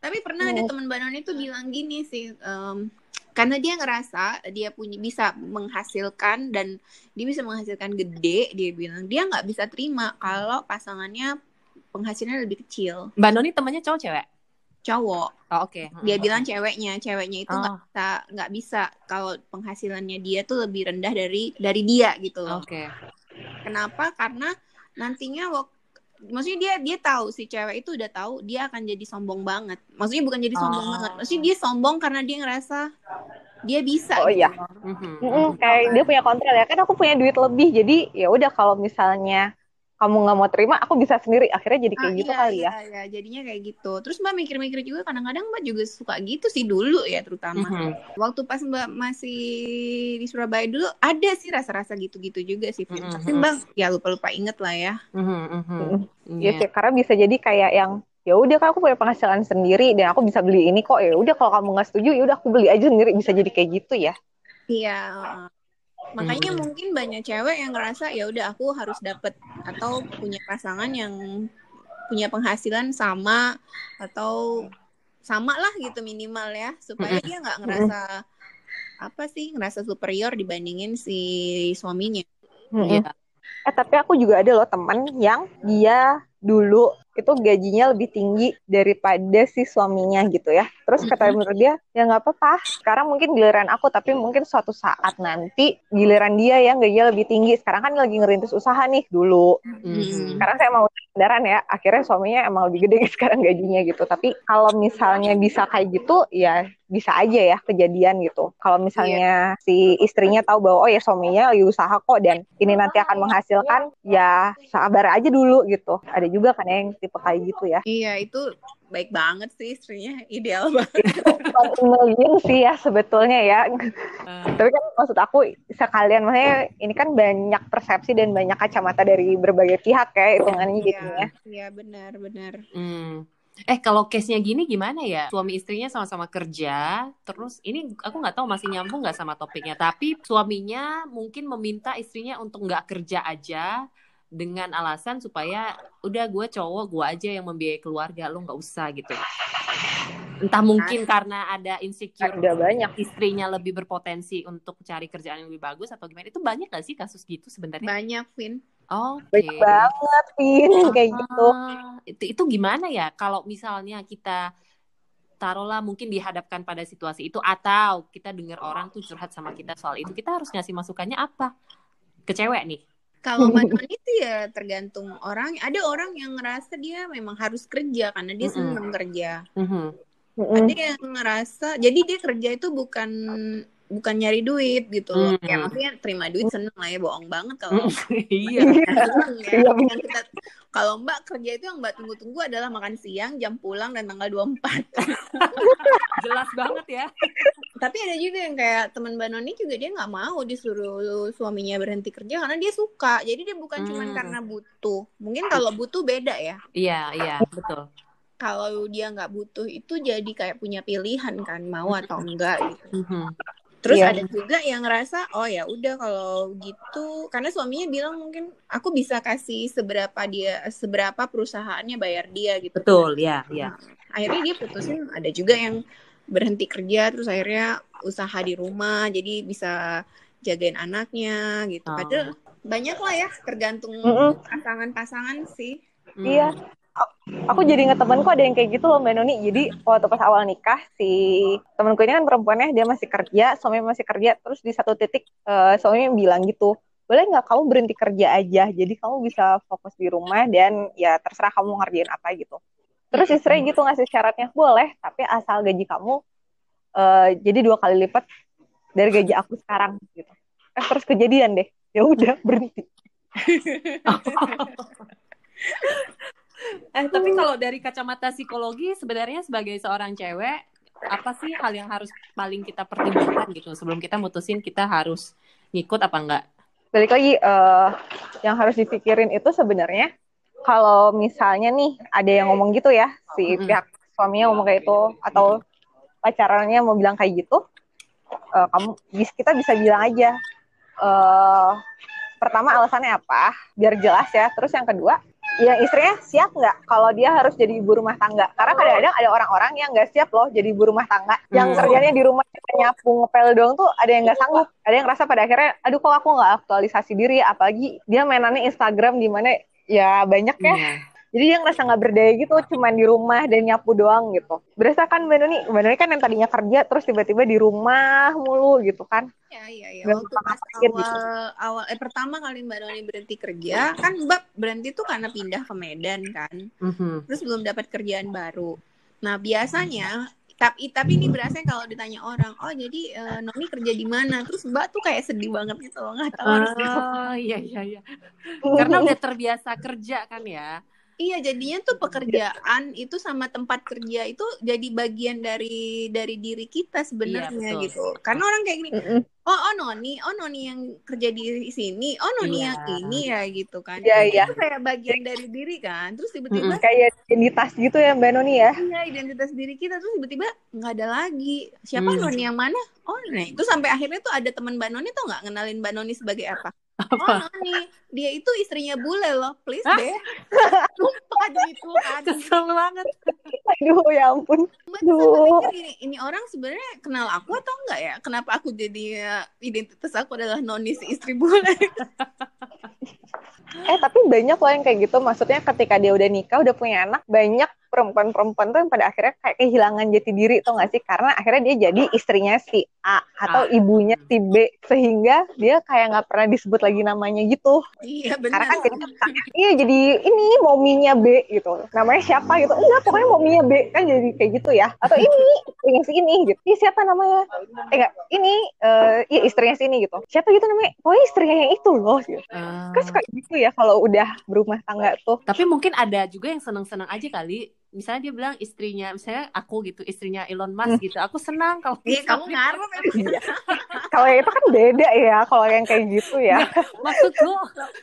Tapi pernah ada teman Banon itu bilang gini sih, um, karena dia ngerasa dia punya bisa menghasilkan dan dia bisa menghasilkan gede, dia bilang dia nggak bisa terima kalau pasangannya penghasilannya lebih kecil. Mbak Noni temannya cowok cewek? Cowok. Oh, Oke. Okay. Dia bilang ceweknya, ceweknya itu nggak oh. bisa nggak bisa kalau penghasilannya dia tuh lebih rendah dari dari dia gitu Oke. Okay. Kenapa? Karena nantinya waktu maksudnya dia dia tahu si cewek itu udah tahu dia akan jadi sombong banget. Maksudnya bukan jadi sombong oh. banget. Maksudnya dia sombong karena dia ngerasa dia bisa. Oh gitu. iya. Mm-hmm. Mm-hmm. Kayak dia punya kontrol ya. Kan aku punya duit lebih. Jadi ya udah kalau misalnya kamu nggak mau terima aku bisa sendiri. Akhirnya jadi kayak ah, gitu iya, kali iya, ya. iya, jadinya kayak gitu. Terus mbak mikir-mikir juga kadang-kadang mbak juga suka gitu sih dulu ya terutama. Mm -hmm. waktu pas mbak masih di Surabaya dulu ada sih rasa-rasa gitu-gitu juga sih mm -hmm. tapi mbak ya lupa-lupa inget lah ya. Mm -hmm. Mm -hmm. yeah. ya sih karena bisa jadi kayak yang ya udah kan aku punya penghasilan sendiri dan aku bisa beli ini kok. Ya udah kalau kamu nggak setuju ya udah aku beli aja sendiri. Bisa jadi kayak gitu ya. Iya makanya hmm. mungkin banyak cewek yang ngerasa ya udah aku harus dapet atau punya pasangan yang punya penghasilan sama atau sama lah gitu minimal ya supaya dia nggak ngerasa apa sih ngerasa superior dibandingin si suaminya. Hmm. Ya. Eh tapi aku juga ada loh teman yang dia dulu itu gajinya lebih tinggi daripada si suaminya gitu ya. Terus kata menurut dia ya nggak apa-apa sekarang mungkin giliran aku tapi mungkin suatu saat nanti giliran dia ya gajinya lebih tinggi sekarang kan lagi ngerintis usaha nih dulu hmm. sekarang saya mau kendaraan ya akhirnya suaminya emang lebih gede sekarang gajinya gitu tapi kalau misalnya bisa kayak gitu ya bisa aja ya kejadian gitu. Kalau misalnya yeah. si istrinya tahu bahwa oh ya suaminya lagi usaha kok dan ini nanti akan menghasilkan ya sabar aja dulu gitu. Ada juga kan yang tipe kayak gitu ya. Iya, itu baik banget sih istrinya, ideal banget. Million sih ya sebetulnya ya. Uh. Tapi kan maksud aku sekalian maksudnya ini kan banyak persepsi dan banyak kacamata dari berbagai pihak ya hitungannya gitu ya. Iya, benar, benar. Hmm. Eh kalau case-nya gini gimana ya? Suami istrinya sama-sama kerja, terus ini aku nggak tahu masih nyambung nggak sama topiknya. Tapi suaminya mungkin meminta istrinya untuk nggak kerja aja dengan alasan supaya udah gue cowok gue aja yang membiayai keluarga lo nggak usah gitu. Entah mungkin karena ada insecure ada banyak istrinya lebih berpotensi untuk cari kerjaan yang lebih bagus atau gimana? Itu banyak gak sih kasus gitu sebenarnya? Banyak, Vin Oh, okay. Banyak banget, Pin, kayak gitu. Itu itu gimana ya kalau misalnya kita taruhlah mungkin dihadapkan pada situasi itu atau kita dengar orang tuh curhat sama kita soal itu, kita harus ngasih masukannya apa? Ke cewek nih. Kalau manual itu ya tergantung orang. Ada orang yang ngerasa dia memang harus kerja karena dia mm -hmm. senang kerja. Mm -hmm. Ada yang ngerasa jadi dia kerja itu bukan bukan nyari duit gitu mm -hmm. ya maksudnya terima duit seneng lah ya bohong banget kalau iya ya iya. yang kita kalau mbak kerja itu yang mbak tunggu-tunggu adalah makan siang jam pulang dan tanggal 24 jelas banget ya tapi ada juga yang kayak teman mbak Noni juga dia nggak mau disuruh suaminya berhenti kerja karena dia suka jadi dia bukan mm. cuma karena butuh mungkin kalau butuh beda ya iya iya betul kalau dia nggak butuh itu jadi kayak punya pilihan kan mau atau enggak gitu. Mm -hmm. Terus yeah. ada juga yang ngerasa oh ya udah kalau gitu karena suaminya bilang mungkin aku bisa kasih seberapa dia seberapa perusahaannya bayar dia gitu. Betul, ya, ya. Nah, akhirnya dia putusin ada juga yang berhenti kerja terus akhirnya usaha di rumah jadi bisa jagain anaknya gitu. Oh. Padahal banyak lah ya tergantung pasangan-pasangan sih. Iya. Hmm aku jadi inget temanku ada yang kayak gitu loh Mbak Noni. Jadi waktu pas awal nikah si temanku ini kan perempuannya dia masih kerja, suaminya masih kerja. Terus di satu titik uh, suaminya bilang gitu, boleh nggak kamu berhenti kerja aja? Jadi kamu bisa fokus di rumah dan ya terserah kamu ngerjain apa gitu. Terus istri gitu ngasih syaratnya, boleh, tapi asal gaji kamu uh, jadi dua kali lipat dari gaji aku sekarang gitu. Eh, terus kejadian deh, ya udah berhenti. Eh tapi kalau dari kacamata psikologi sebenarnya sebagai seorang cewek apa sih hal yang harus paling kita pertimbangkan gitu sebelum kita mutusin kita harus ngikut apa enggak? Balik lagi uh, yang harus dipikirin itu sebenarnya kalau misalnya nih ada yang ngomong gitu ya si mm-hmm. pihak suaminya ngomong kayak itu atau pacarannya mau bilang kayak gitu uh, kamu kita bisa bilang aja uh, pertama alasannya apa biar jelas ya. Terus yang kedua yang istrinya siap nggak kalau dia harus jadi ibu rumah tangga? Karena kadang-kadang ada orang-orang yang nggak siap loh jadi ibu rumah tangga. Yang hmm. kerjanya di rumah nyapu ngepel doang tuh ada yang nggak sanggup. Ada yang ngerasa pada akhirnya aduh kok aku nggak aktualisasi diri? Apalagi dia mainannya Instagram di mana ya banyak ya. Yeah jadi dia ngerasa nggak berdaya gitu cuman di rumah dan nyapu doang gitu. Berasa kan Mbak Nuni Mbak Nuni kan yang tadinya kerja terus tiba-tiba di rumah mulu gitu kan. Iya iya iya. Waktu pas awal gitu. awal eh pertama kali Mbak Nuni berhenti kerja kan Mbak berhenti tuh karena pindah ke Medan kan. Mm-hmm. terus belum dapat kerjaan baru. Nah biasanya tapi tapi ini berasa kalau ditanya orang oh jadi uh, Noni kerja di mana? Terus Mbak tuh kayak sedih banget gitu nggak tahu harus oh iya iya iya. Karena udah terbiasa kerja kan ya Iya, jadinya tuh pekerjaan itu sama tempat kerja itu jadi bagian dari dari diri kita sebenarnya iya, gitu. Karena orang kayak gini, oh oh Noni, oh Noni yang kerja di sini, oh Noni iya. yang ini ya gitu kan. Iya, iya. Itu kayak bagian dari diri kan. Terus tiba-tiba kayak identitas gitu ya Mbak Noni ya. Iya, identitas diri kita terus tiba-tiba nggak ada lagi. Siapa hmm. Noni yang mana? Oh, nah itu sampai akhirnya tuh ada teman Mbak Noni tuh nggak ngenalin Mbak Noni sebagai apa? Apa? Oh Noni, dia itu istrinya bule loh, please Hah? deh. Sumpah demi Tuhan. Kesel banget. Aduh ya ampun. Aduh. Gini, ini orang sebenarnya kenal aku atau enggak ya? Kenapa aku jadi uh, identitas aku adalah Noni si istri bule? eh tapi banyak loh yang kayak gitu. Maksudnya ketika dia udah nikah udah punya anak banyak perempuan-perempuan tuh yang pada akhirnya kayak kehilangan jati diri tuh gak sih? Karena akhirnya dia jadi istrinya si A atau ah. ibunya si B. Sehingga dia kayak nggak pernah disebut lagi namanya gitu. Iya benar karena kan jadi iya jadi ini mominya B gitu. Namanya siapa gitu? Enggak pokoknya mominya B. Kan jadi kayak gitu ya. Atau ini istrinya si ini gitu. Ini siapa namanya? Eh, enggak ini uh, iya istrinya si ini gitu. Siapa gitu namanya? Oh istrinya yang itu loh gitu. Uh. kan suka gitu ya kalau udah berumah tangga tuh. Tapi mungkin ada juga yang seneng-seneng aja kali. Misalnya dia bilang istrinya misalnya aku gitu istrinya Elon Musk hmm. gitu. Aku senang kalau iya kamu ngaruh ya. kalau itu kan beda ya kalau yang kayak gitu ya. Maksudku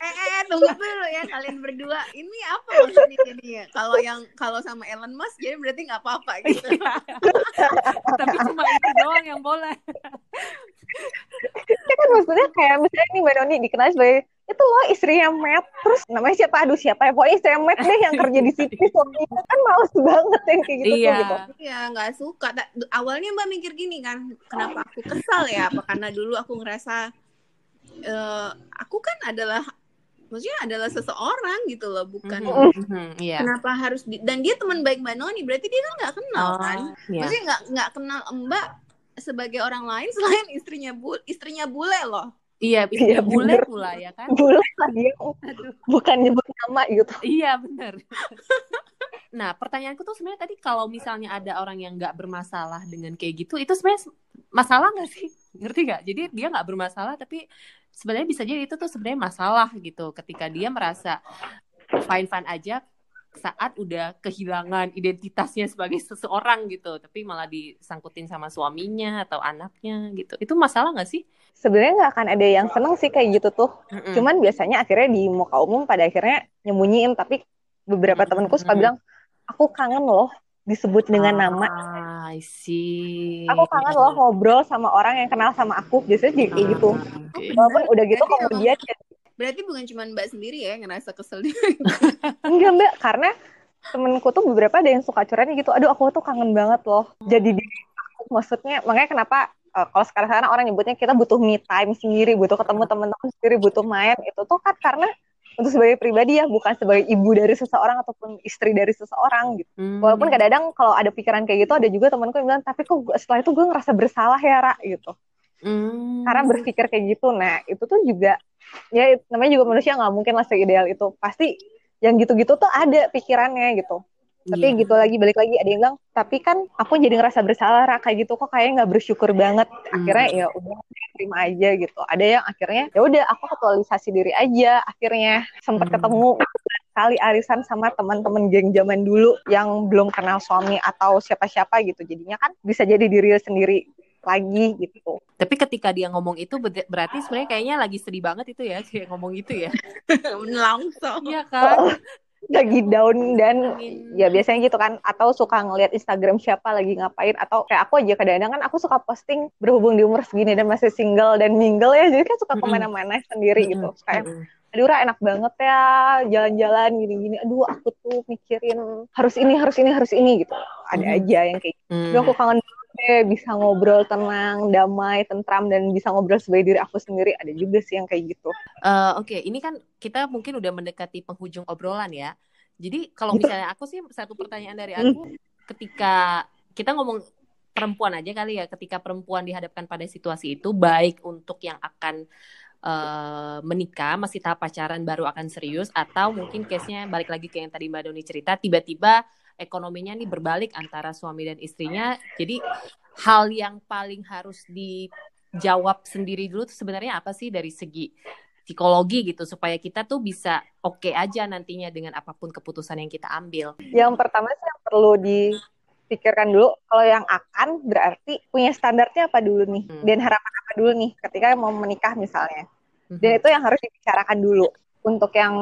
eh, eh, eh tunggu dulu ya kalian berdua. Ini apa maksudnya ini ya? Kalau yang kalau sama Elon Musk jadi berarti nggak apa-apa gitu. Iya. tapi cuma itu doang yang boleh. Ya kan maksudnya kayak misalnya nih Mbak Noni dikenal sebagai itu loh istrinya Matt terus namanya siapa? Aduh siapa ya? Pokoknya istrinya Matt deh yang kerja di situ suaminya kan males banget yang kayak gitu iya. tuh gitu iya nggak suka. Awalnya mbak mikir gini kan kenapa aku kesal ya? Apa karena dulu aku ngerasa uh, aku kan adalah maksudnya adalah seseorang gitu loh bukan mm -hmm, yeah. kenapa harus di, dan dia teman baik mbak Noni berarti dia kan nggak kenal oh, kan? yeah. maksudnya nggak nggak kenal mbak sebagai orang lain selain istrinya bu istrinya bule loh Iya, iya bule pula ya kan? Bule lagi, bukan nyebut nama gitu. Iya benar. nah, pertanyaanku tuh sebenarnya tadi kalau misalnya ada orang yang nggak bermasalah dengan kayak gitu, itu sebenarnya masalah nggak sih? Ngerti nggak? Jadi dia nggak bermasalah, tapi sebenarnya bisa jadi itu tuh sebenarnya masalah gitu. Ketika dia merasa fine fine aja saat udah kehilangan identitasnya sebagai seseorang gitu tapi malah disangkutin sama suaminya atau anaknya gitu itu masalah nggak sih sebenarnya nggak akan ada yang seneng sih kayak gitu tuh mm -mm. cuman biasanya akhirnya di muka umum pada akhirnya nyembunyiin tapi beberapa mm -hmm. temanku suka bilang aku kangen loh disebut dengan ah, nama I see. aku kangen loh ngobrol sama orang yang kenal sama aku biasanya jadi kayak gitu okay. walaupun udah gitu kemudian Berarti bukan cuma Mbak sendiri ya yang ngerasa kesel Enggak Mbak, karena temenku tuh beberapa ada yang suka curhat gitu. Aduh aku tuh kangen banget loh. Jadi di aku maksudnya makanya kenapa uh, kalau sekarang-sekarang orang nyebutnya kita butuh me time sendiri, butuh ketemu teman-teman sendiri, butuh main itu tuh kan karena untuk sebagai pribadi ya bukan sebagai ibu dari seseorang ataupun istri dari seseorang gitu. Hmm. Walaupun kadang-kadang kalau ada pikiran kayak gitu ada juga temanku yang bilang tapi kok setelah itu gue ngerasa bersalah ya Ra gitu. Hmm. Karena berpikir kayak gitu. Nah, itu tuh juga ya namanya juga manusia nggak mungkin lah seideal itu pasti yang gitu-gitu tuh ada pikirannya gitu tapi yeah. gitu lagi balik lagi ada yang bilang tapi kan aku jadi ngerasa bersalah Ra, kayak gitu kok kayaknya nggak bersyukur banget akhirnya mm. ya udah terima aja gitu ada yang akhirnya ya udah aku aktualisasi diri aja akhirnya sempat mm. ketemu kali arisan sama teman-teman geng zaman dulu yang belum kenal suami atau siapa-siapa gitu jadinya kan bisa jadi diri sendiri lagi gitu. Tapi ketika dia ngomong itu berarti sebenarnya kayaknya lagi sedih banget itu ya kayak ngomong itu ya. Langsung. Iya kan? lagi down dan ya biasanya gitu kan atau suka ngeliat Instagram siapa lagi ngapain atau kayak aku aja kadang-kadang kan aku suka posting berhubung di umur segini dan masih single dan mingle ya jadi kan suka ke mana-mana sendiri gitu kayak aduh Ra, enak banget ya jalan-jalan gini-gini aduh aku tuh mikirin harus ini harus ini harus ini gitu ada aja yang kayak gitu. Mm. aku kangen deh bisa ngobrol tenang, damai, tentram dan bisa ngobrol sebagai diri aku sendiri. Ada juga sih yang kayak gitu. Uh, Oke, okay. ini kan kita mungkin udah mendekati penghujung obrolan ya. Jadi kalau gitu. misalnya aku sih satu pertanyaan dari aku, hmm. ketika kita ngomong perempuan aja kali ya, ketika perempuan dihadapkan pada situasi itu baik untuk yang akan uh, menikah masih tahap pacaran baru akan serius atau mungkin case-nya balik lagi ke yang tadi Mbak Doni cerita tiba-tiba ekonominya nih berbalik antara suami dan istrinya. Jadi hal yang paling harus dijawab sendiri dulu tuh sebenarnya apa sih dari segi psikologi gitu supaya kita tuh bisa oke okay aja nantinya dengan apa pun keputusan yang kita ambil. Yang pertama sih yang perlu dipikirkan dulu kalau yang akan berarti punya standarnya apa dulu nih hmm. dan harapan apa dulu nih ketika mau menikah misalnya. Dan hmm. itu yang harus dibicarakan dulu untuk yang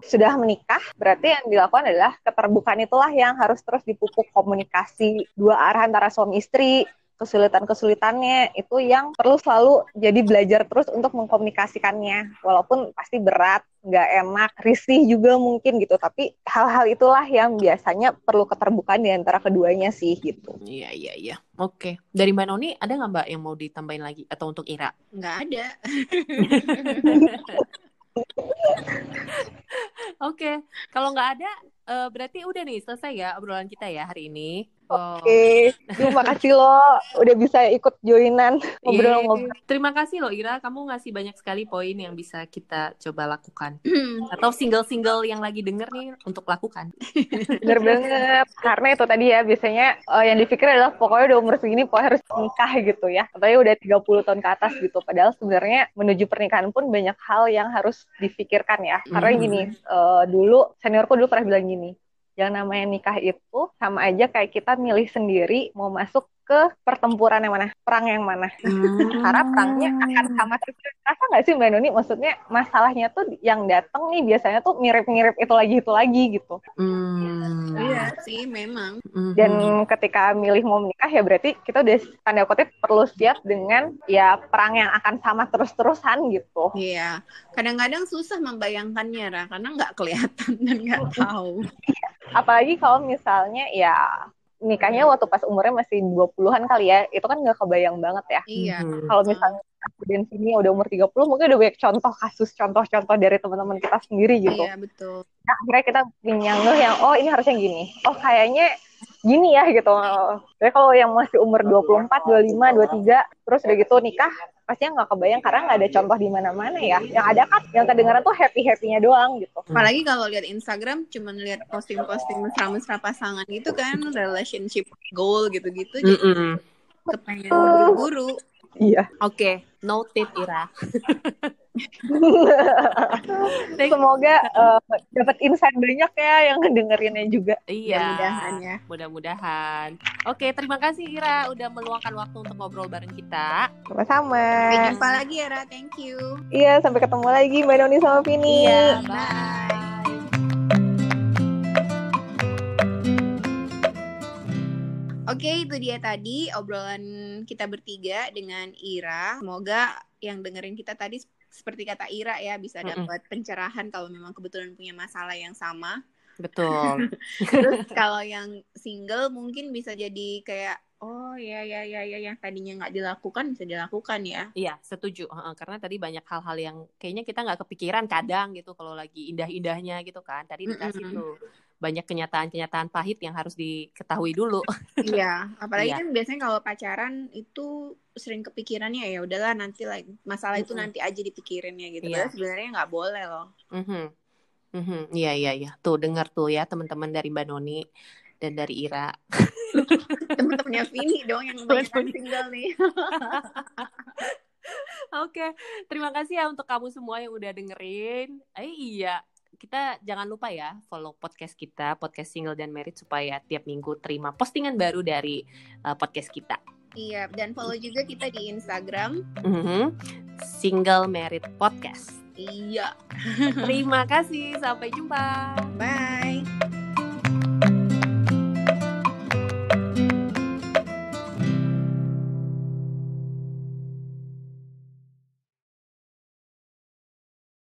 sudah menikah, berarti yang dilakukan adalah keterbukaan itulah yang harus terus dipupuk komunikasi dua arah antara suami istri, kesulitan-kesulitannya itu yang perlu selalu jadi belajar terus untuk mengkomunikasikannya. Walaupun pasti berat, nggak enak, risih juga mungkin gitu. Tapi hal-hal itulah yang biasanya perlu keterbukaan di antara keduanya sih gitu. Iya, iya, iya. Oke. Dari Mbak Noni, ada nggak Mbak yang mau ditambahin lagi? Atau untuk Ira? Nggak ada. Oke, okay. kalau nggak ada, eh, berarti udah nih selesai ya obrolan kita ya hari ini. Oh. Oke, okay. terima kasih lo udah bisa ikut joinan ngobrol-ngobrol. Yeah. Terima kasih lo Ira, kamu ngasih banyak sekali poin yang bisa kita coba lakukan. Atau single-single yang lagi denger nih untuk lakukan. Bener banget, karena itu tadi ya biasanya uh, yang dipikir adalah pokoknya udah umur segini pokoknya harus nikah gitu ya. Katanya udah 30 tahun ke atas gitu. Padahal sebenarnya menuju pernikahan pun banyak hal yang harus difikirkan ya. Karena gini, uh, dulu seniorku dulu pernah bilang gini, yang namanya nikah itu sama aja kayak kita milih sendiri mau masuk ke pertempuran yang mana, perang yang mana. Hmm. Karena perangnya akan sama terus. Rasa nggak sih Mbak Nuni? Maksudnya masalahnya tuh yang datang nih biasanya tuh mirip-mirip itu lagi itu lagi gitu. Hmm. Iya sih memang. Dan ketika milih mau menikah ya berarti kita udah tanda kutip perlu siap dengan ya perang yang akan sama terus-terusan gitu. Iya. Kadang-kadang susah membayangkannya Ra, karena nggak kelihatan dan nggak tahu. Iya. Apalagi kalau misalnya ya nikahnya waktu pas umurnya masih 20-an kali ya, itu kan nggak kebayang banget ya. Iya. Hmm. Kalau misalnya aku dan sini udah umur 30, mungkin udah banyak contoh kasus, contoh-contoh dari teman-teman kita sendiri gitu. Iya, betul. Nah, akhirnya kita punya yang, oh ini harusnya gini. Oh kayaknya gini ya gitu. Tapi kalau yang masih umur 24, 25, 23, terus udah gitu nikah, pastinya nggak kebayang karena nggak ada contoh di mana-mana ya. Yang ada kan yang kedengaran tuh happy-happynya doang gitu. Apalagi kalau lihat Instagram cuma lihat posting-posting mesra-mesra pasangan gitu kan, relationship goal gitu-gitu. Jadi mm -mm. kepengen buru-buru. Iya. Oke, okay. noted Ira. Semoga uh, dapat insight banyak ya yang ngedengerinnya juga. Iya. Mudah-mudahan ya. Mudah-mudahan. Oke, terima kasih Ira udah meluangkan waktu untuk ngobrol bareng kita. Sama-sama. Sampai jumpa lagi Ira, thank you. Iya, sampai ketemu lagi Mbak Noni sama Vini. Iya, bye. Oke, itu dia tadi obrolan kita bertiga dengan Ira. Semoga yang dengerin kita tadi seperti kata Ira ya bisa dapat pencerahan kalau memang kebetulan punya masalah yang sama. Betul. Terus kalau yang single mungkin bisa jadi kayak oh ya ya ya ya yang tadinya nggak dilakukan bisa dilakukan ya. Iya setuju karena tadi banyak hal-hal yang kayaknya kita nggak kepikiran kadang gitu kalau lagi indah-indahnya gitu kan. Tadi dikasih mm -hmm. tuh banyak kenyataan-kenyataan pahit yang harus diketahui dulu. Iya, apalagi iya. kan biasanya kalau pacaran itu sering kepikirannya ya udahlah nanti lagi masalah itu mm -hmm. nanti aja dipikirinnya gitu. Iya. sebenarnya nggak boleh loh. Mm -hmm. Mm -hmm. Iya iya iya. Tuh dengar tuh ya teman-teman dari Mbak Noni dan dari Ira. Teman-temannya Vini dong yang banyak tinggal nih. Oke, okay. terima kasih ya untuk kamu semua yang udah dengerin. Eh iya, kita jangan lupa ya follow podcast kita, podcast single dan merit supaya tiap minggu terima postingan baru dari uh, podcast kita. Iya, dan follow juga kita di Instagram. Mm -hmm. Single Merit Podcast. Iya. Terima kasih, sampai jumpa. Bye.